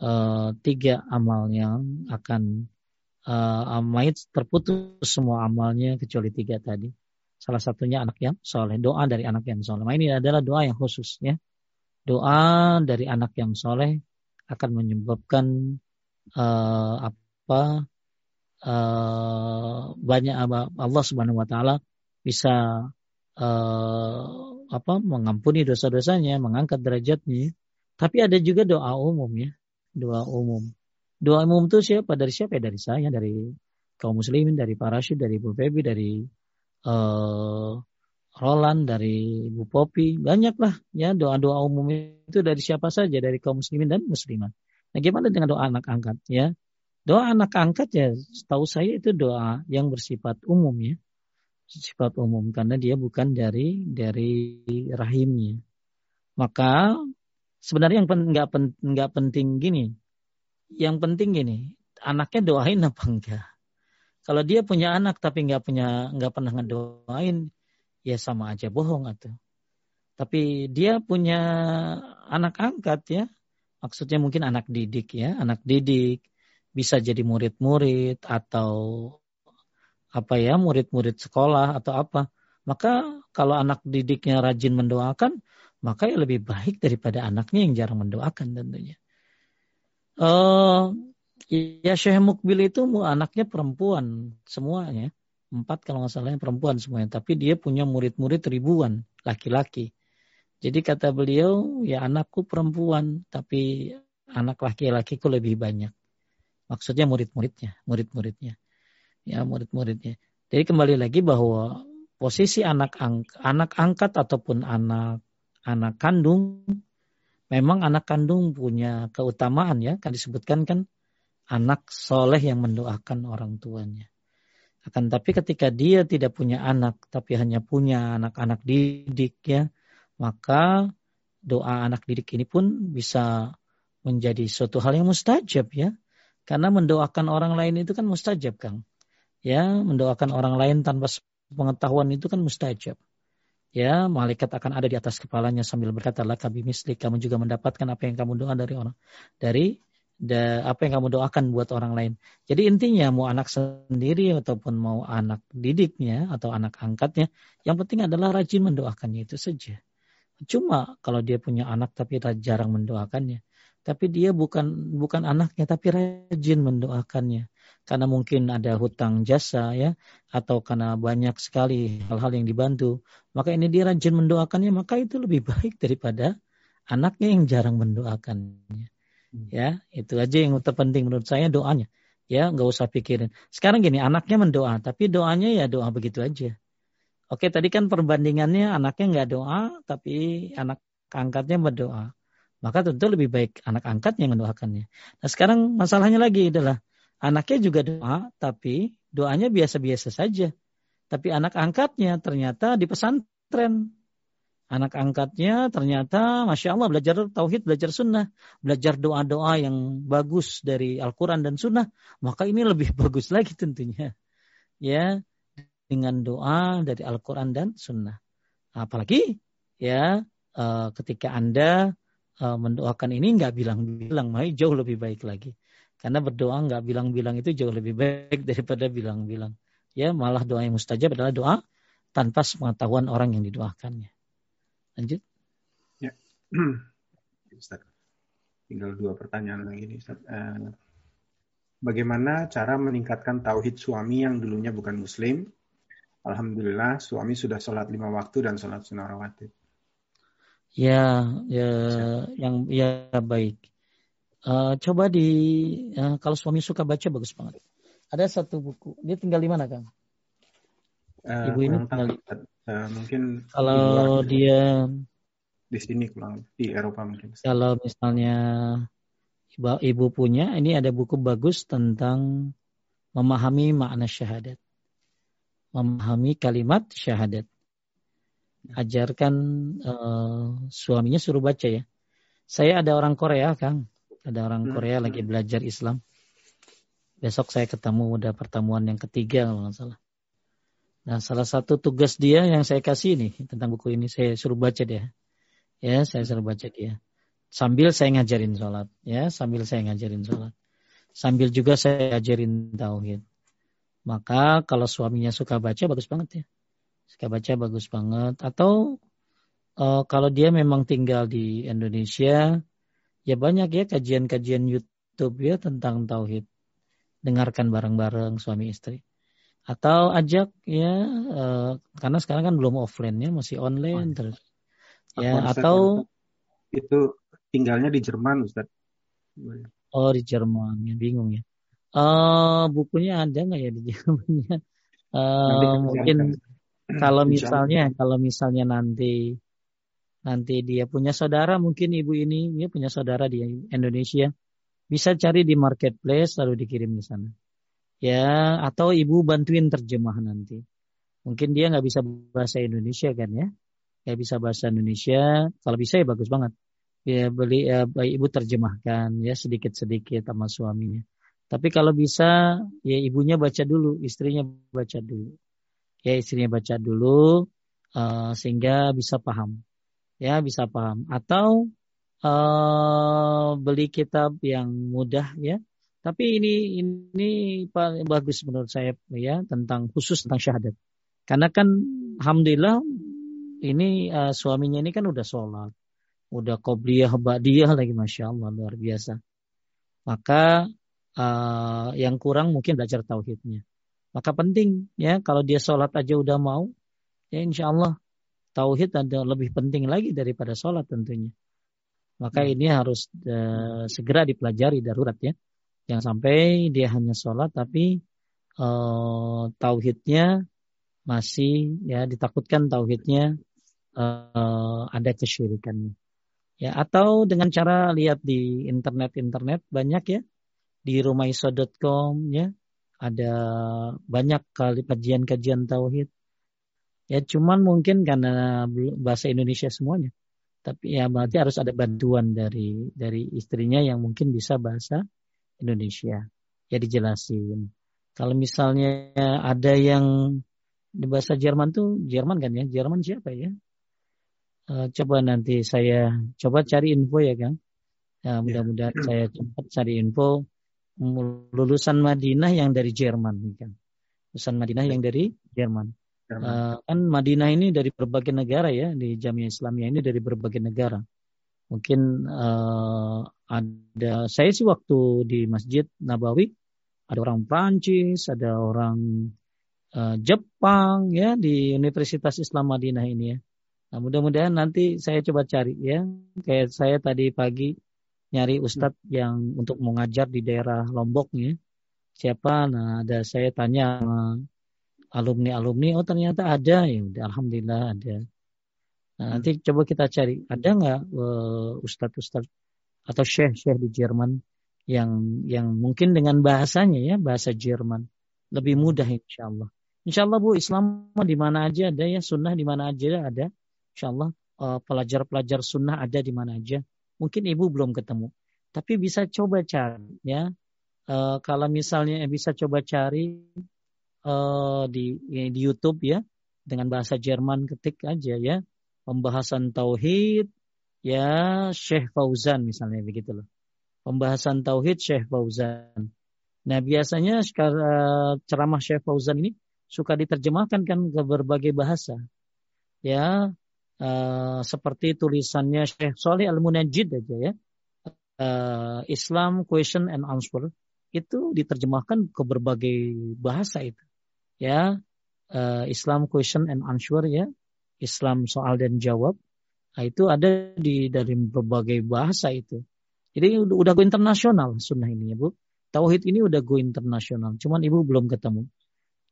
Speaker 1: uh, tiga amal yang akan uh, mayit terputus semua amalnya kecuali tiga tadi. Salah satunya anak yang soleh, doa dari anak yang soleh. Nah, ini adalah doa yang khusus ya. Doa dari anak yang soleh akan menyebabkan uh, apa uh, banyak Allah Subhanahu Wa Taala bisa uh, apa mengampuni dosa-dosanya, mengangkat derajatnya. Tapi ada juga doa umum ya, doa umum. Doa umum itu siapa? Dari siapa? Ya, dari saya, dari kaum muslimin, dari para syed, dari Bu Febi, dari uh, Roland, dari Bu Popi, banyaklah ya doa-doa umum itu dari siapa saja, dari kaum muslimin dan muslimat. Nah, gimana dengan doa anak angkat ya? Doa anak angkat ya, setahu saya itu doa yang bersifat umum ya, sifat umum karena dia bukan dari dari rahimnya. Maka sebenarnya yang nggak pen, nggak penting gini, yang penting gini, anaknya doain apa enggak? Kalau dia punya anak tapi nggak punya nggak pernah ngedoain, ya sama aja bohong atau. Tapi dia punya anak angkat ya, maksudnya mungkin anak didik ya, anak didik bisa jadi murid-murid atau apa ya murid-murid sekolah atau apa. Maka kalau anak didiknya rajin mendoakan, maka ya lebih baik daripada anaknya yang jarang mendoakan tentunya. Uh, Ya Syekh Mukbil itu anaknya perempuan semuanya. Empat kalau nggak salahnya perempuan semuanya. Tapi dia punya murid-murid ribuan laki-laki. Jadi kata beliau, ya anakku perempuan, tapi anak laki-lakiku lebih banyak. Maksudnya murid-muridnya, murid-muridnya. Ya murid-muridnya. Jadi kembali lagi bahwa posisi anak ang anak angkat ataupun anak anak kandung memang anak kandung punya keutamaan ya kan disebutkan kan anak soleh yang mendoakan orang tuanya. Akan tapi ketika dia tidak punya anak, tapi hanya punya anak-anak didik ya, maka doa anak didik ini pun bisa menjadi suatu hal yang mustajab ya. Karena mendoakan orang lain itu kan mustajab Kang. Ya, mendoakan orang lain tanpa pengetahuan itu kan mustajab. Ya, malaikat akan ada di atas kepalanya sambil berkata, "La kabi misli, kamu juga mendapatkan apa yang kamu doa dari orang dari da, apa yang kamu doakan buat orang lain. Jadi intinya mau anak sendiri ataupun mau anak didiknya atau anak angkatnya, yang penting adalah rajin mendoakannya itu saja. Cuma kalau dia punya anak tapi jarang mendoakannya, tapi dia bukan bukan anaknya tapi rajin mendoakannya karena mungkin ada hutang jasa ya atau karena banyak sekali hal-hal yang dibantu, maka ini dia rajin mendoakannya maka itu lebih baik daripada anaknya yang jarang mendoakannya. Hmm. Ya, itu aja yang terpenting menurut saya doanya. Ya, nggak usah pikirin. Sekarang gini, anaknya mendoa, tapi doanya ya doa begitu aja. Oke, tadi kan perbandingannya anaknya nggak doa, tapi anak angkatnya berdoa. Maka tentu lebih baik anak angkatnya yang mendoakannya. Nah sekarang masalahnya lagi adalah anaknya juga doa, tapi doanya biasa-biasa saja. Tapi anak angkatnya ternyata di pesantren anak angkatnya ternyata masya Allah belajar tauhid, belajar sunnah, belajar doa-doa yang bagus dari Al-Quran dan sunnah, maka ini lebih bagus lagi tentunya. Ya, dengan doa dari Al-Quran dan sunnah. Apalagi ya uh, ketika Anda uh, mendoakan ini nggak bilang-bilang, maka jauh lebih baik lagi. Karena berdoa nggak bilang-bilang itu jauh lebih baik daripada bilang-bilang. Ya, malah doa yang mustajab adalah doa tanpa pengetahuan orang yang didoakannya. Lanjut.
Speaker 2: Ya. Ustaz. Tinggal dua pertanyaan lagi nih Ustaz. Uh, bagaimana cara meningkatkan tauhid suami yang dulunya bukan muslim? Alhamdulillah suami sudah sholat lima waktu dan sholat sunnah rawatib.
Speaker 1: Ya, ya, yang ya baik. Uh, coba di uh, kalau suami suka baca bagus banget. Ada satu buku. Dia tinggal di mana, Kang?
Speaker 2: Uh, Ibu ini tinggal di uh, mungkin
Speaker 1: kalau di dia
Speaker 2: di sini kurang di Eropa mungkin.
Speaker 1: Kalau misalnya ibu, ibu punya, ini ada buku bagus tentang memahami makna syahadat, memahami kalimat syahadat. Ajarkan uh, suaminya suruh baca ya. Saya ada orang Korea, Kang. Ada orang hmm. Korea lagi belajar Islam. Besok saya ketemu udah pertemuan yang ketiga kalau nggak salah. Nah, salah satu tugas dia yang saya kasih nih tentang buku ini saya suruh baca dia. Ya, saya suruh baca dia. Sambil saya ngajarin sholat, ya, sambil saya ngajarin sholat. Sambil juga saya ajarin tauhid. Maka kalau suaminya suka baca bagus banget ya. Suka baca bagus banget. Atau uh, kalau dia memang tinggal di Indonesia, ya banyak ya kajian-kajian YouTube ya tentang tauhid. Dengarkan bareng-bareng suami istri. Atau ajak ya uh, karena sekarang kan belum offline ya, masih online oh. terus. Ya atau
Speaker 2: itu tinggalnya di Jerman Ustaz.
Speaker 1: Oh di Jerman, ya bingung ya. Uh, bukunya ada nggak ya di Jermannya? Uh, mungkin kalau misalnya kalau misalnya nanti nanti dia punya saudara mungkin ibu ini dia punya saudara di Indonesia bisa cari di marketplace lalu dikirim ke sana. Ya atau ibu bantuin terjemah nanti. Mungkin dia nggak bisa bahasa Indonesia kan ya? Nggak bisa bahasa Indonesia. Kalau bisa ya bagus banget. Ya beli ya, ibu terjemahkan ya sedikit sedikit sama suaminya. Tapi kalau bisa ya ibunya baca dulu, istrinya baca dulu. Ya istrinya baca dulu uh, sehingga bisa paham. Ya bisa paham. Atau uh, beli kitab yang mudah ya. Tapi ini ini paling bagus menurut saya ya tentang khusus tentang syahadat. Karena kan alhamdulillah ini uh, suaminya ini kan udah sholat, udah qobliyah, ba'diyah lagi masya Allah luar biasa. Maka uh, yang kurang mungkin belajar tauhidnya. Maka penting ya kalau dia sholat aja udah mau, ya insya Allah tauhid ada lebih penting lagi daripada sholat tentunya. Maka hmm. ini harus uh, segera dipelajari darurat ya. Yang sampai dia hanya sholat tapi uh, tauhidnya masih ya ditakutkan tauhidnya uh, ada kesyirikannya. Ya atau dengan cara lihat di internet-internet banyak ya di rumaiso.com ya ada banyak kali kajian-kajian tauhid. Ya cuman mungkin karena bahasa Indonesia semuanya. Tapi ya berarti harus ada bantuan dari dari istrinya yang mungkin bisa bahasa Indonesia. Ya dijelasin. Kalau misalnya ada yang di bahasa Jerman tuh Jerman kan ya? Jerman siapa ya? Uh, coba nanti saya coba cari info ya Kang. Ya, mudah-mudahan ya. saya cepat cari info lulusan Madinah yang dari Jerman kan. Lulusan Madinah yang dari Jerman. Uh, kan Madinah ini dari berbagai negara ya di Jamiah Islamiyah ini dari berbagai negara. Mungkin uh, ada saya sih waktu di Masjid Nabawi ada orang Prancis, ada orang uh, Jepang ya di Universitas Islam Madinah ini ya. Nah, mudah-mudahan nanti saya coba cari ya. Kayak saya tadi pagi nyari ustadz yang untuk mengajar di daerah Lombok nih. Siapa? Nah, ada saya tanya alumni-alumni, oh ternyata ada ya udah alhamdulillah ada. Nah, nanti coba kita cari ada nggak uh, ustadz-ustadz atau syekh-syekh di Jerman yang yang mungkin dengan bahasanya ya bahasa Jerman lebih mudah insya Allah. Insya Allah Bu Islam di mana aja ada ya sunnah di mana aja ada. Insya Allah uh, pelajar-pelajar sunnah ada di mana aja. Mungkin ibu belum ketemu, tapi bisa coba cari ya. Uh, kalau misalnya bisa coba cari uh, di di YouTube ya dengan bahasa Jerman ketik aja ya pembahasan tauhid ya Syekh Fauzan misalnya begitu loh. Pembahasan tauhid Syekh Fauzan. Nah, biasanya sekarang ceramah Syekh Fauzan ini suka diterjemahkan kan ke berbagai bahasa. Ya, uh, seperti tulisannya Syekh Soleh Al-Munajjid aja ya. Uh, Islam Question and Answer itu diterjemahkan ke berbagai bahasa itu. Ya, uh, Islam Question and Answer ya. Islam soal dan jawab. Nah, itu ada di dari berbagai bahasa itu. Jadi udah, udah go internasional sunnah ini ya Bu. Tauhid ini udah go internasional. Cuman Ibu belum ketemu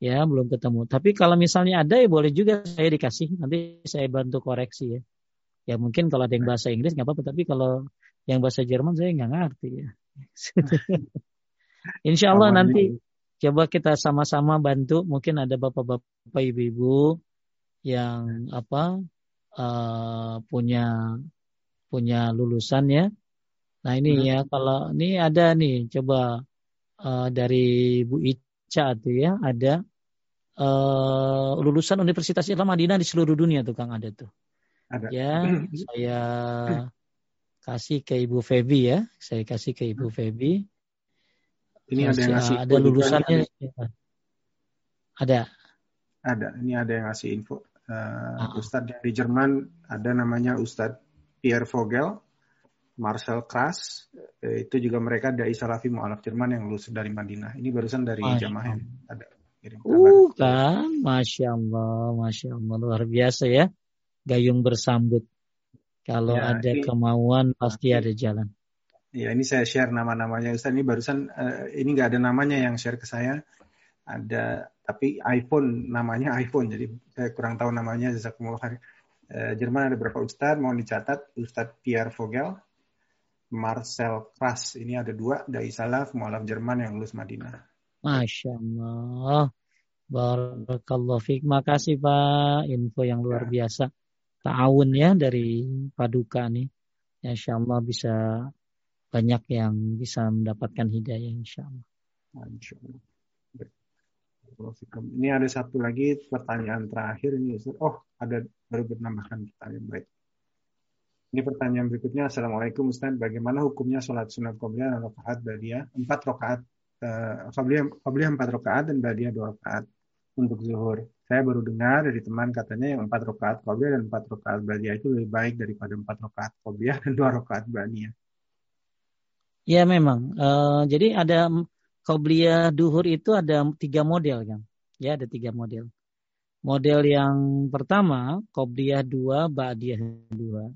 Speaker 1: ya belum ketemu. Tapi kalau misalnya ada ya boleh juga saya dikasih. Nanti saya bantu koreksi ya. Ya mungkin kalau ada yang bahasa Inggris nggak apa-apa. Tapi kalau yang bahasa Jerman saya nggak ngerti ya. Insya Allah nanti coba kita sama-sama bantu. Mungkin ada bapak-bapak, ibu-ibu yang apa uh, punya punya lulusan ya. Nah ini hmm. ya kalau ini ada nih coba uh, dari Bu Ica tuh ya ada uh, lulusan Universitas Islam Madinah di seluruh dunia tuh Kang ada tuh. Ada. Ya, saya kasih ke Ibu Febi ya. Saya kasih ke Ibu Febi.
Speaker 2: Ini ada yang ngasih
Speaker 1: ada lulusannya. Ada. ada.
Speaker 2: Ada. Ini ada yang ngasih info. Uh, uh. Ustadz dari Jerman ada namanya Ustadz Pierre Vogel, Marcel Kras. Eh, itu juga mereka dari Salafi Mu'alaf Jerman yang lulus dari Madinah. Ini barusan dari jamaah yang ada.
Speaker 1: Uh kan, masya Allah, masya Allah luar biasa ya, gayung bersambut. Kalau ya, ada ini, kemauan pasti ada jalan.
Speaker 2: Ya ini saya share nama-namanya Ustaz. Ini barusan uh, ini nggak ada namanya yang share ke saya. Ada tapi iPhone namanya iPhone. Jadi saya kurang tahu namanya. Jazakumullah khair. Uh, Jerman ada berapa Ustadz? Mohon dicatat. Ustadz Pierre Vogel, Marcel Kras. Ini ada dua dari Salaf Mualaf Jerman yang lulus Madinah.
Speaker 1: Masya Allah. Barakallah fiqh. Makasih Pak. Info yang luar ya. biasa. Ta'awun ya dari Paduka nih. Ya, insya Allah bisa banyak yang bisa mendapatkan hidayah insya Allah. Insya Allah.
Speaker 2: Ini ada satu lagi pertanyaan terakhir ini Oh, ada baru menambahkan pertanyaan baik. Ini pertanyaan berikutnya. Assalamualaikum Ustaz. Bagaimana hukumnya sholat sunat qobliyah dan rakaat badiah? Empat rakaat Qabliyah empat rakaat dan Badiah dua rakaat untuk zuhur. Saya baru dengar dari teman katanya yang empat rakaat Qabliyah dan empat rakaat Badiah itu lebih baik daripada empat rakaat Qabliyah dan dua rakaat Badiah.
Speaker 1: Ya memang. Uh, jadi ada Qabliyah duhur itu ada tiga model kan. Ya ada tiga model. Model yang pertama Qabliyah dua, Badiah dua.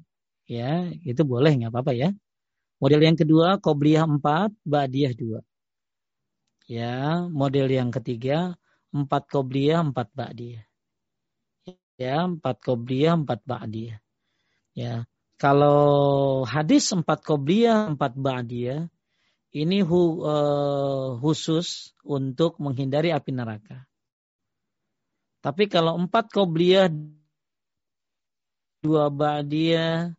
Speaker 1: Ya itu boleh nggak apa-apa ya. Model yang kedua Qabliyah empat, Badiah dua. Ya, model yang ketiga empat kobliyah empat ba'diyah. Ya, empat kobliyah empat ba'diyah. Ya, kalau hadis empat kobliyah empat ba'diyah ini hu, uh, khusus untuk menghindari api neraka. Tapi kalau empat kobliyah dua ba'diyah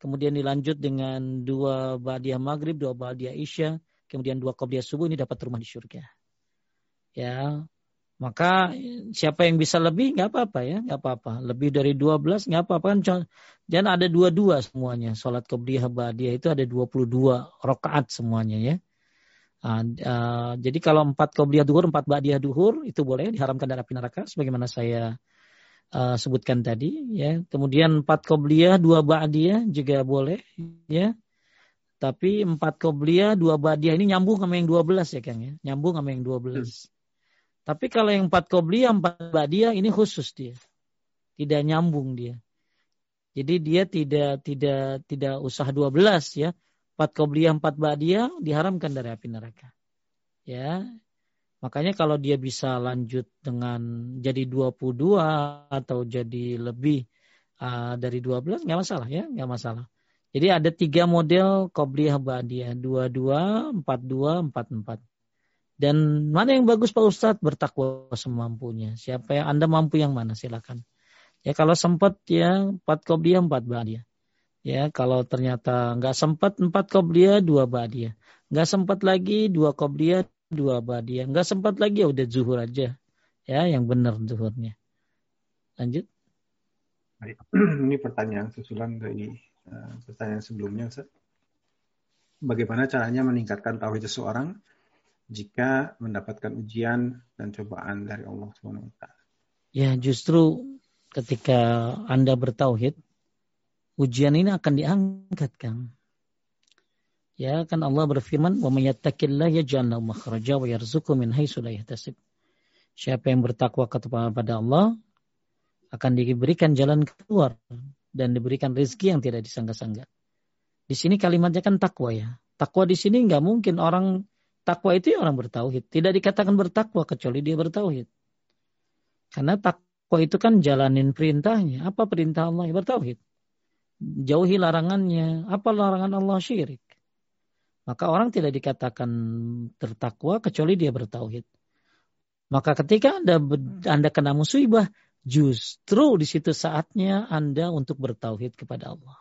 Speaker 1: kemudian dilanjut dengan dua ba'diyah maghrib, dua ba'diyah isya, kemudian dua qobliyah subuh ini dapat rumah di surga. Ya, maka siapa yang bisa lebih nggak apa-apa ya, nggak apa-apa. Lebih dari 12 nggak apa-apa kan. Dan ada dua-dua semuanya. Salat qobliyah ba'diyah itu ada 22 rakaat semuanya ya. Uh, uh, jadi kalau empat qobliyah duhur, empat ba'diyah duhur itu boleh diharamkan dari api neraka sebagaimana saya uh, sebutkan tadi ya. Kemudian empat qobliyah, dua ba'diyah juga boleh ya. Tapi empat qobliyah, dua badiah ini nyambung sama yang dua belas ya Kang ya. Nyambung sama yang dua belas. Hmm. Tapi kalau yang empat qobliyah, empat badiah ini khusus dia. Tidak nyambung dia. Jadi dia tidak tidak tidak usah dua belas ya. Empat qobliyah, empat badiah diharamkan dari api neraka. Ya. Makanya kalau dia bisa lanjut dengan jadi 22 atau jadi lebih uh, dari 12 nggak masalah ya, nggak masalah. Jadi ada tiga model Qobliyah Ba'diyah. Dua-dua, empat-dua, empat-empat. Dan mana yang bagus Pak Ustadz? Bertakwa semampunya. Siapa yang Anda mampu yang mana? Silakan. Ya kalau sempat ya empat Qobliyah, empat Ba'diyah. Ya kalau ternyata nggak sempat empat Qobliyah, dua Ba'diyah. Nggak sempat lagi dua Qobliyah, dua Ba'diyah. Nggak sempat lagi ya udah zuhur aja. Ya yang benar zuhurnya. Lanjut.
Speaker 2: Ini pertanyaan susulan dari pertanyaan sebelumnya, Ustaz. Bagaimana caranya meningkatkan tauhid seseorang jika mendapatkan ujian dan cobaan dari Allah SWT?
Speaker 1: Ya, justru ketika Anda bertauhid, ujian ini akan diangkat, Kang. Ya, kan Allah berfirman, "Wa may yattaqillaha yaj'al lahu makhraja wa yarzuqhu min haitsu la yahtasib." Siapa yang bertakwa kepada Allah akan diberikan jalan keluar dan diberikan rezeki yang tidak disangka-sangka. Di sini kalimatnya kan takwa ya. Takwa di sini nggak mungkin orang takwa itu ya orang bertauhid. Tidak dikatakan bertakwa kecuali dia bertauhid. Karena takwa itu kan jalanin perintahnya. Apa perintah Allah? Ya bertauhid. Jauhi larangannya. Apa larangan Allah syirik? Maka orang tidak dikatakan tertakwa kecuali dia bertauhid. Maka ketika Anda Anda kena musibah, Justru di situ saatnya Anda untuk bertauhid kepada Allah.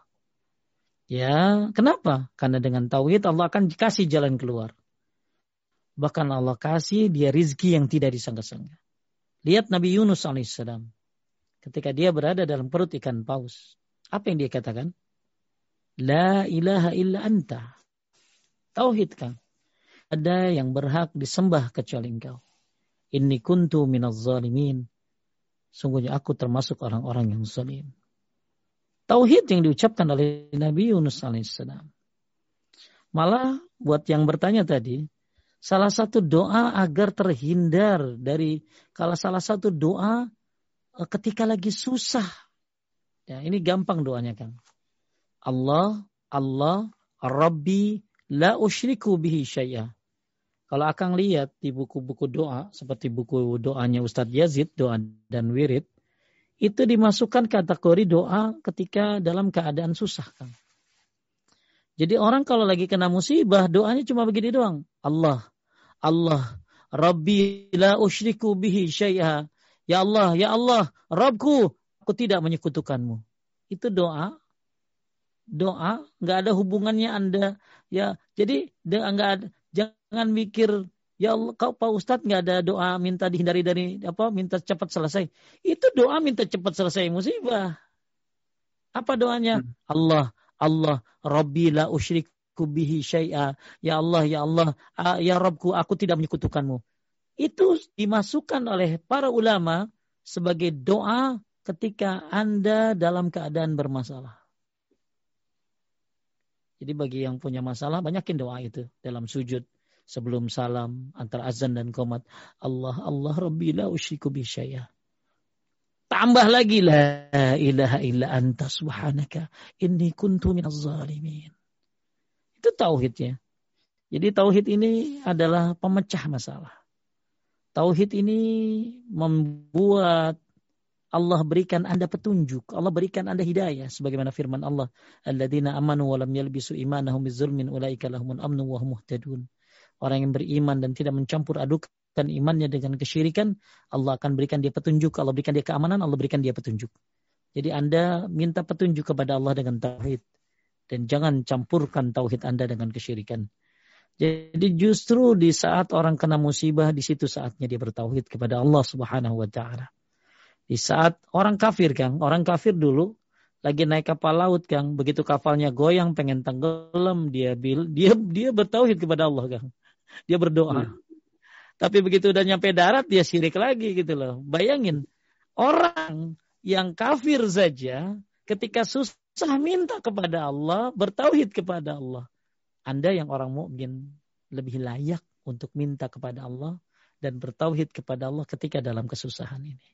Speaker 1: Ya, kenapa? Karena dengan tauhid Allah akan dikasih jalan keluar. Bahkan Allah kasih dia rizki yang tidak disangka-sangka. Lihat Nabi Yunus alaihissalam. Ketika dia berada dalam perut ikan paus. Apa yang dia katakan? La ilaha illa anta. Tauhid kan. ada yang berhak disembah kecuali engkau. Inni kuntu minaz zalimin. Sungguhnya aku termasuk orang-orang yang zalim. Tauhid yang diucapkan oleh Nabi Yunus alaihissalam. Malah buat yang bertanya tadi, salah satu doa agar terhindar dari kalau salah satu doa eh, ketika lagi susah. Ya, ini gampang doanya kan. Allah, Allah, Rabbi, la usyriku bihi syai'ah. Kalau akan lihat di buku-buku doa, seperti buku doanya Ustadz Yazid, doa dan wirid, itu dimasukkan kategori doa ketika dalam keadaan susah. Kan? Jadi orang kalau lagi kena musibah, doanya cuma begini doang. Allah, Allah, Rabbi la usyriku bihi syai'a. Ya Allah, ya Allah, Rabbku, aku tidak menyekutukanmu. Itu doa. Doa, nggak ada hubungannya Anda. Ya, jadi nggak ada, Jangan mikir ya Allah kau Pak Ustadz nggak ada doa minta dihindari dari apa minta cepat selesai. Itu doa minta cepat selesai musibah. Apa doanya? Hmm. Allah, Allah, Rabbi la usyriku bihi syai'a. Ya Allah, ya Allah, ya Rabbku, aku tidak menyekutukanmu. Itu dimasukkan oleh para ulama sebagai doa ketika Anda dalam keadaan bermasalah. Jadi bagi yang punya masalah banyakin doa itu dalam sujud sebelum salam antara azan dan komat. Allah Allah Rabbi la usyriku bi Tambah lagi la ilaha illa anta subhanaka inni kuntu minaz zalimin. Itu tauhidnya. Jadi tauhid ini adalah pemecah masalah. Tauhid ini membuat Allah berikan Anda petunjuk, Allah berikan Anda hidayah sebagaimana firman Allah, "Alladzina amanu wa lam yalbisu imanahum bizulmin ulaika lahumul amnu wa hum muhtadun." Orang yang beriman dan tidak mencampur adukan imannya dengan kesyirikan, Allah akan berikan dia petunjuk. Allah berikan dia keamanan, Allah berikan dia petunjuk. Jadi Anda minta petunjuk kepada Allah dengan tauhid dan jangan campurkan tauhid Anda dengan kesyirikan. Jadi justru di saat orang kena musibah, di situ saatnya dia bertauhid kepada Allah Subhanahu wa taala. Di saat orang kafir Kang, orang kafir dulu lagi naik kapal laut Kang, begitu kapalnya goyang pengen tenggelam dia dia dia bertauhid kepada Allah Kang. Dia berdoa. Hmm. Tapi begitu udah nyampe darat dia syirik lagi gitu loh. Bayangin orang yang kafir saja ketika susah minta kepada Allah, bertauhid kepada Allah. Anda yang orang mukmin lebih layak untuk minta kepada Allah dan bertauhid kepada Allah ketika dalam kesusahan ini.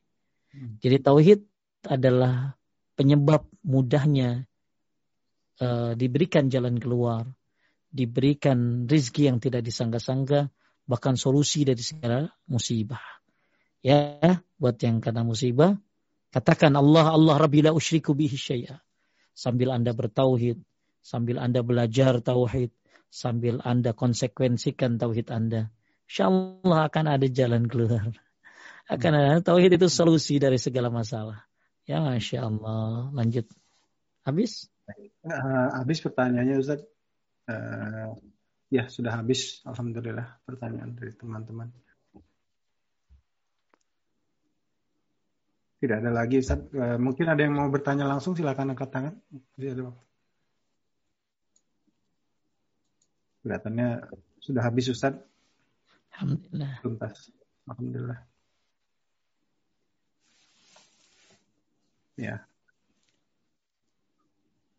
Speaker 1: Hmm. Jadi tauhid adalah penyebab mudahnya uh, diberikan jalan keluar, diberikan rizki yang tidak disangka-sangka, bahkan solusi dari segala musibah. Ya, buat yang kena musibah, katakan Allah Allah Rabbila usyriku bihi syai'a. Sambil Anda bertauhid, sambil Anda belajar tauhid, sambil Anda konsekuensikan tauhid Anda. Insya Allah akan ada jalan keluar akan ada tauhid itu solusi dari segala masalah. Ya masya Allah. Lanjut. Habis?
Speaker 2: Uh, habis pertanyaannya Ustaz. Uh, ya sudah habis. Alhamdulillah pertanyaan dari teman-teman. Tidak ada lagi Ustaz. Uh, mungkin ada yang mau bertanya langsung silakan angkat tangan. Kelihatannya sudah habis Ustaz.
Speaker 1: Alhamdulillah.
Speaker 2: Tuntas. Alhamdulillah. Ya.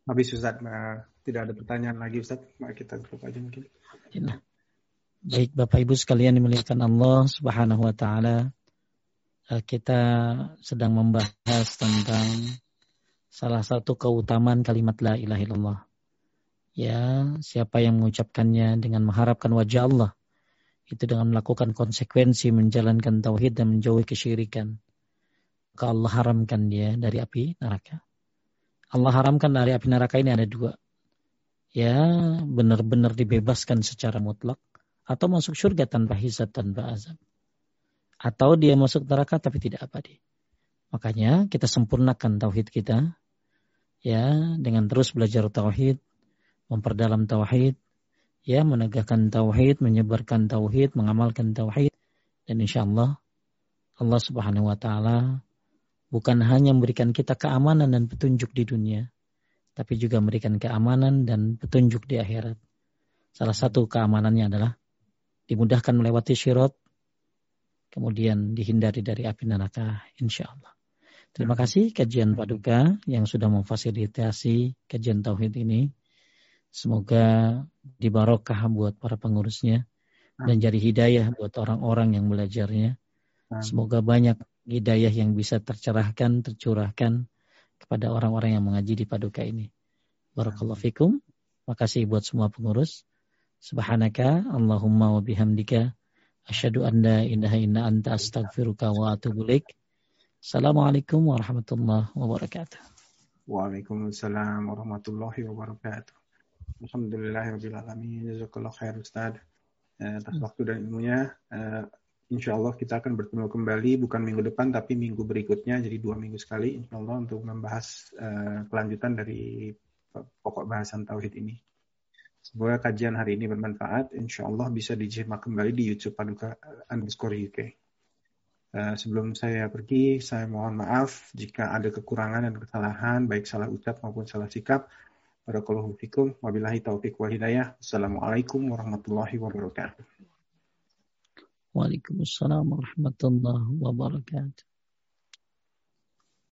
Speaker 2: Habis Ustaz, nah, tidak ada pertanyaan lagi Ustaz. Mari kita tutup aja mungkin.
Speaker 1: Baik Bapak Ibu sekalian dimuliakan Allah Subhanahu wa taala. Eh, kita sedang membahas tentang salah satu keutamaan kalimat la ilaha illallah. Ya, siapa yang mengucapkannya dengan mengharapkan wajah Allah itu dengan melakukan konsekuensi menjalankan tauhid dan menjauhi kesyirikan maka Allah haramkan dia dari api neraka. Allah haramkan dari api neraka ini ada dua. Ya, benar-benar dibebaskan secara mutlak atau masuk surga tanpa hisab tanpa azab. Atau dia masuk neraka tapi tidak abadi. Makanya kita sempurnakan tauhid kita ya dengan terus belajar tauhid, memperdalam tauhid, ya menegakkan tauhid, menyebarkan tauhid, mengamalkan tauhid dan insya Allah Allah Subhanahu wa taala bukan hanya memberikan kita keamanan dan petunjuk di dunia, tapi juga memberikan keamanan dan petunjuk di akhirat. Salah satu keamanannya adalah dimudahkan melewati syirot, kemudian dihindari dari api neraka insya Allah. Terima kasih kajian Paduka yang sudah memfasilitasi kajian Tauhid ini. Semoga dibarokah buat para pengurusnya dan jadi hidayah buat orang-orang yang belajarnya. Semoga banyak hidayah yang bisa tercerahkan, tercurahkan kepada orang-orang yang mengaji di Paduka ini. Barakallahu fikum. Makasih buat semua pengurus. Subhanaka Allahumma wa bihamdika asyhadu an la ilaha illa anta astaghfiruka wa atubu ilaik. Assalamualaikum warahmatullahi wabarakatuh.
Speaker 2: Waalaikumsalam warahmatullahi wabarakatuh. Alhamdulillahirrahmanirrahim. Jazakallah khair Ustaz. Eh, atas waktu dan ilmunya. Eh, insya Allah kita akan bertemu kembali bukan minggu depan tapi minggu berikutnya. Jadi dua minggu sekali insya Allah untuk membahas eh, kelanjutan dari pokok bahasan Tauhid ini. Semoga kajian hari ini bermanfaat. Insya Allah bisa disimak kembali di YouTube Paduka underscore UK. Eh, sebelum saya pergi, saya mohon maaf jika ada kekurangan dan kesalahan, baik salah ucap maupun salah sikap. Barakallahu fikum. Wabillahi taufiq wa hidayah. Assalamualaikum warahmatullahi wabarakatuh.
Speaker 1: Waalaikumsalam warahmatullahi wabarakatuh.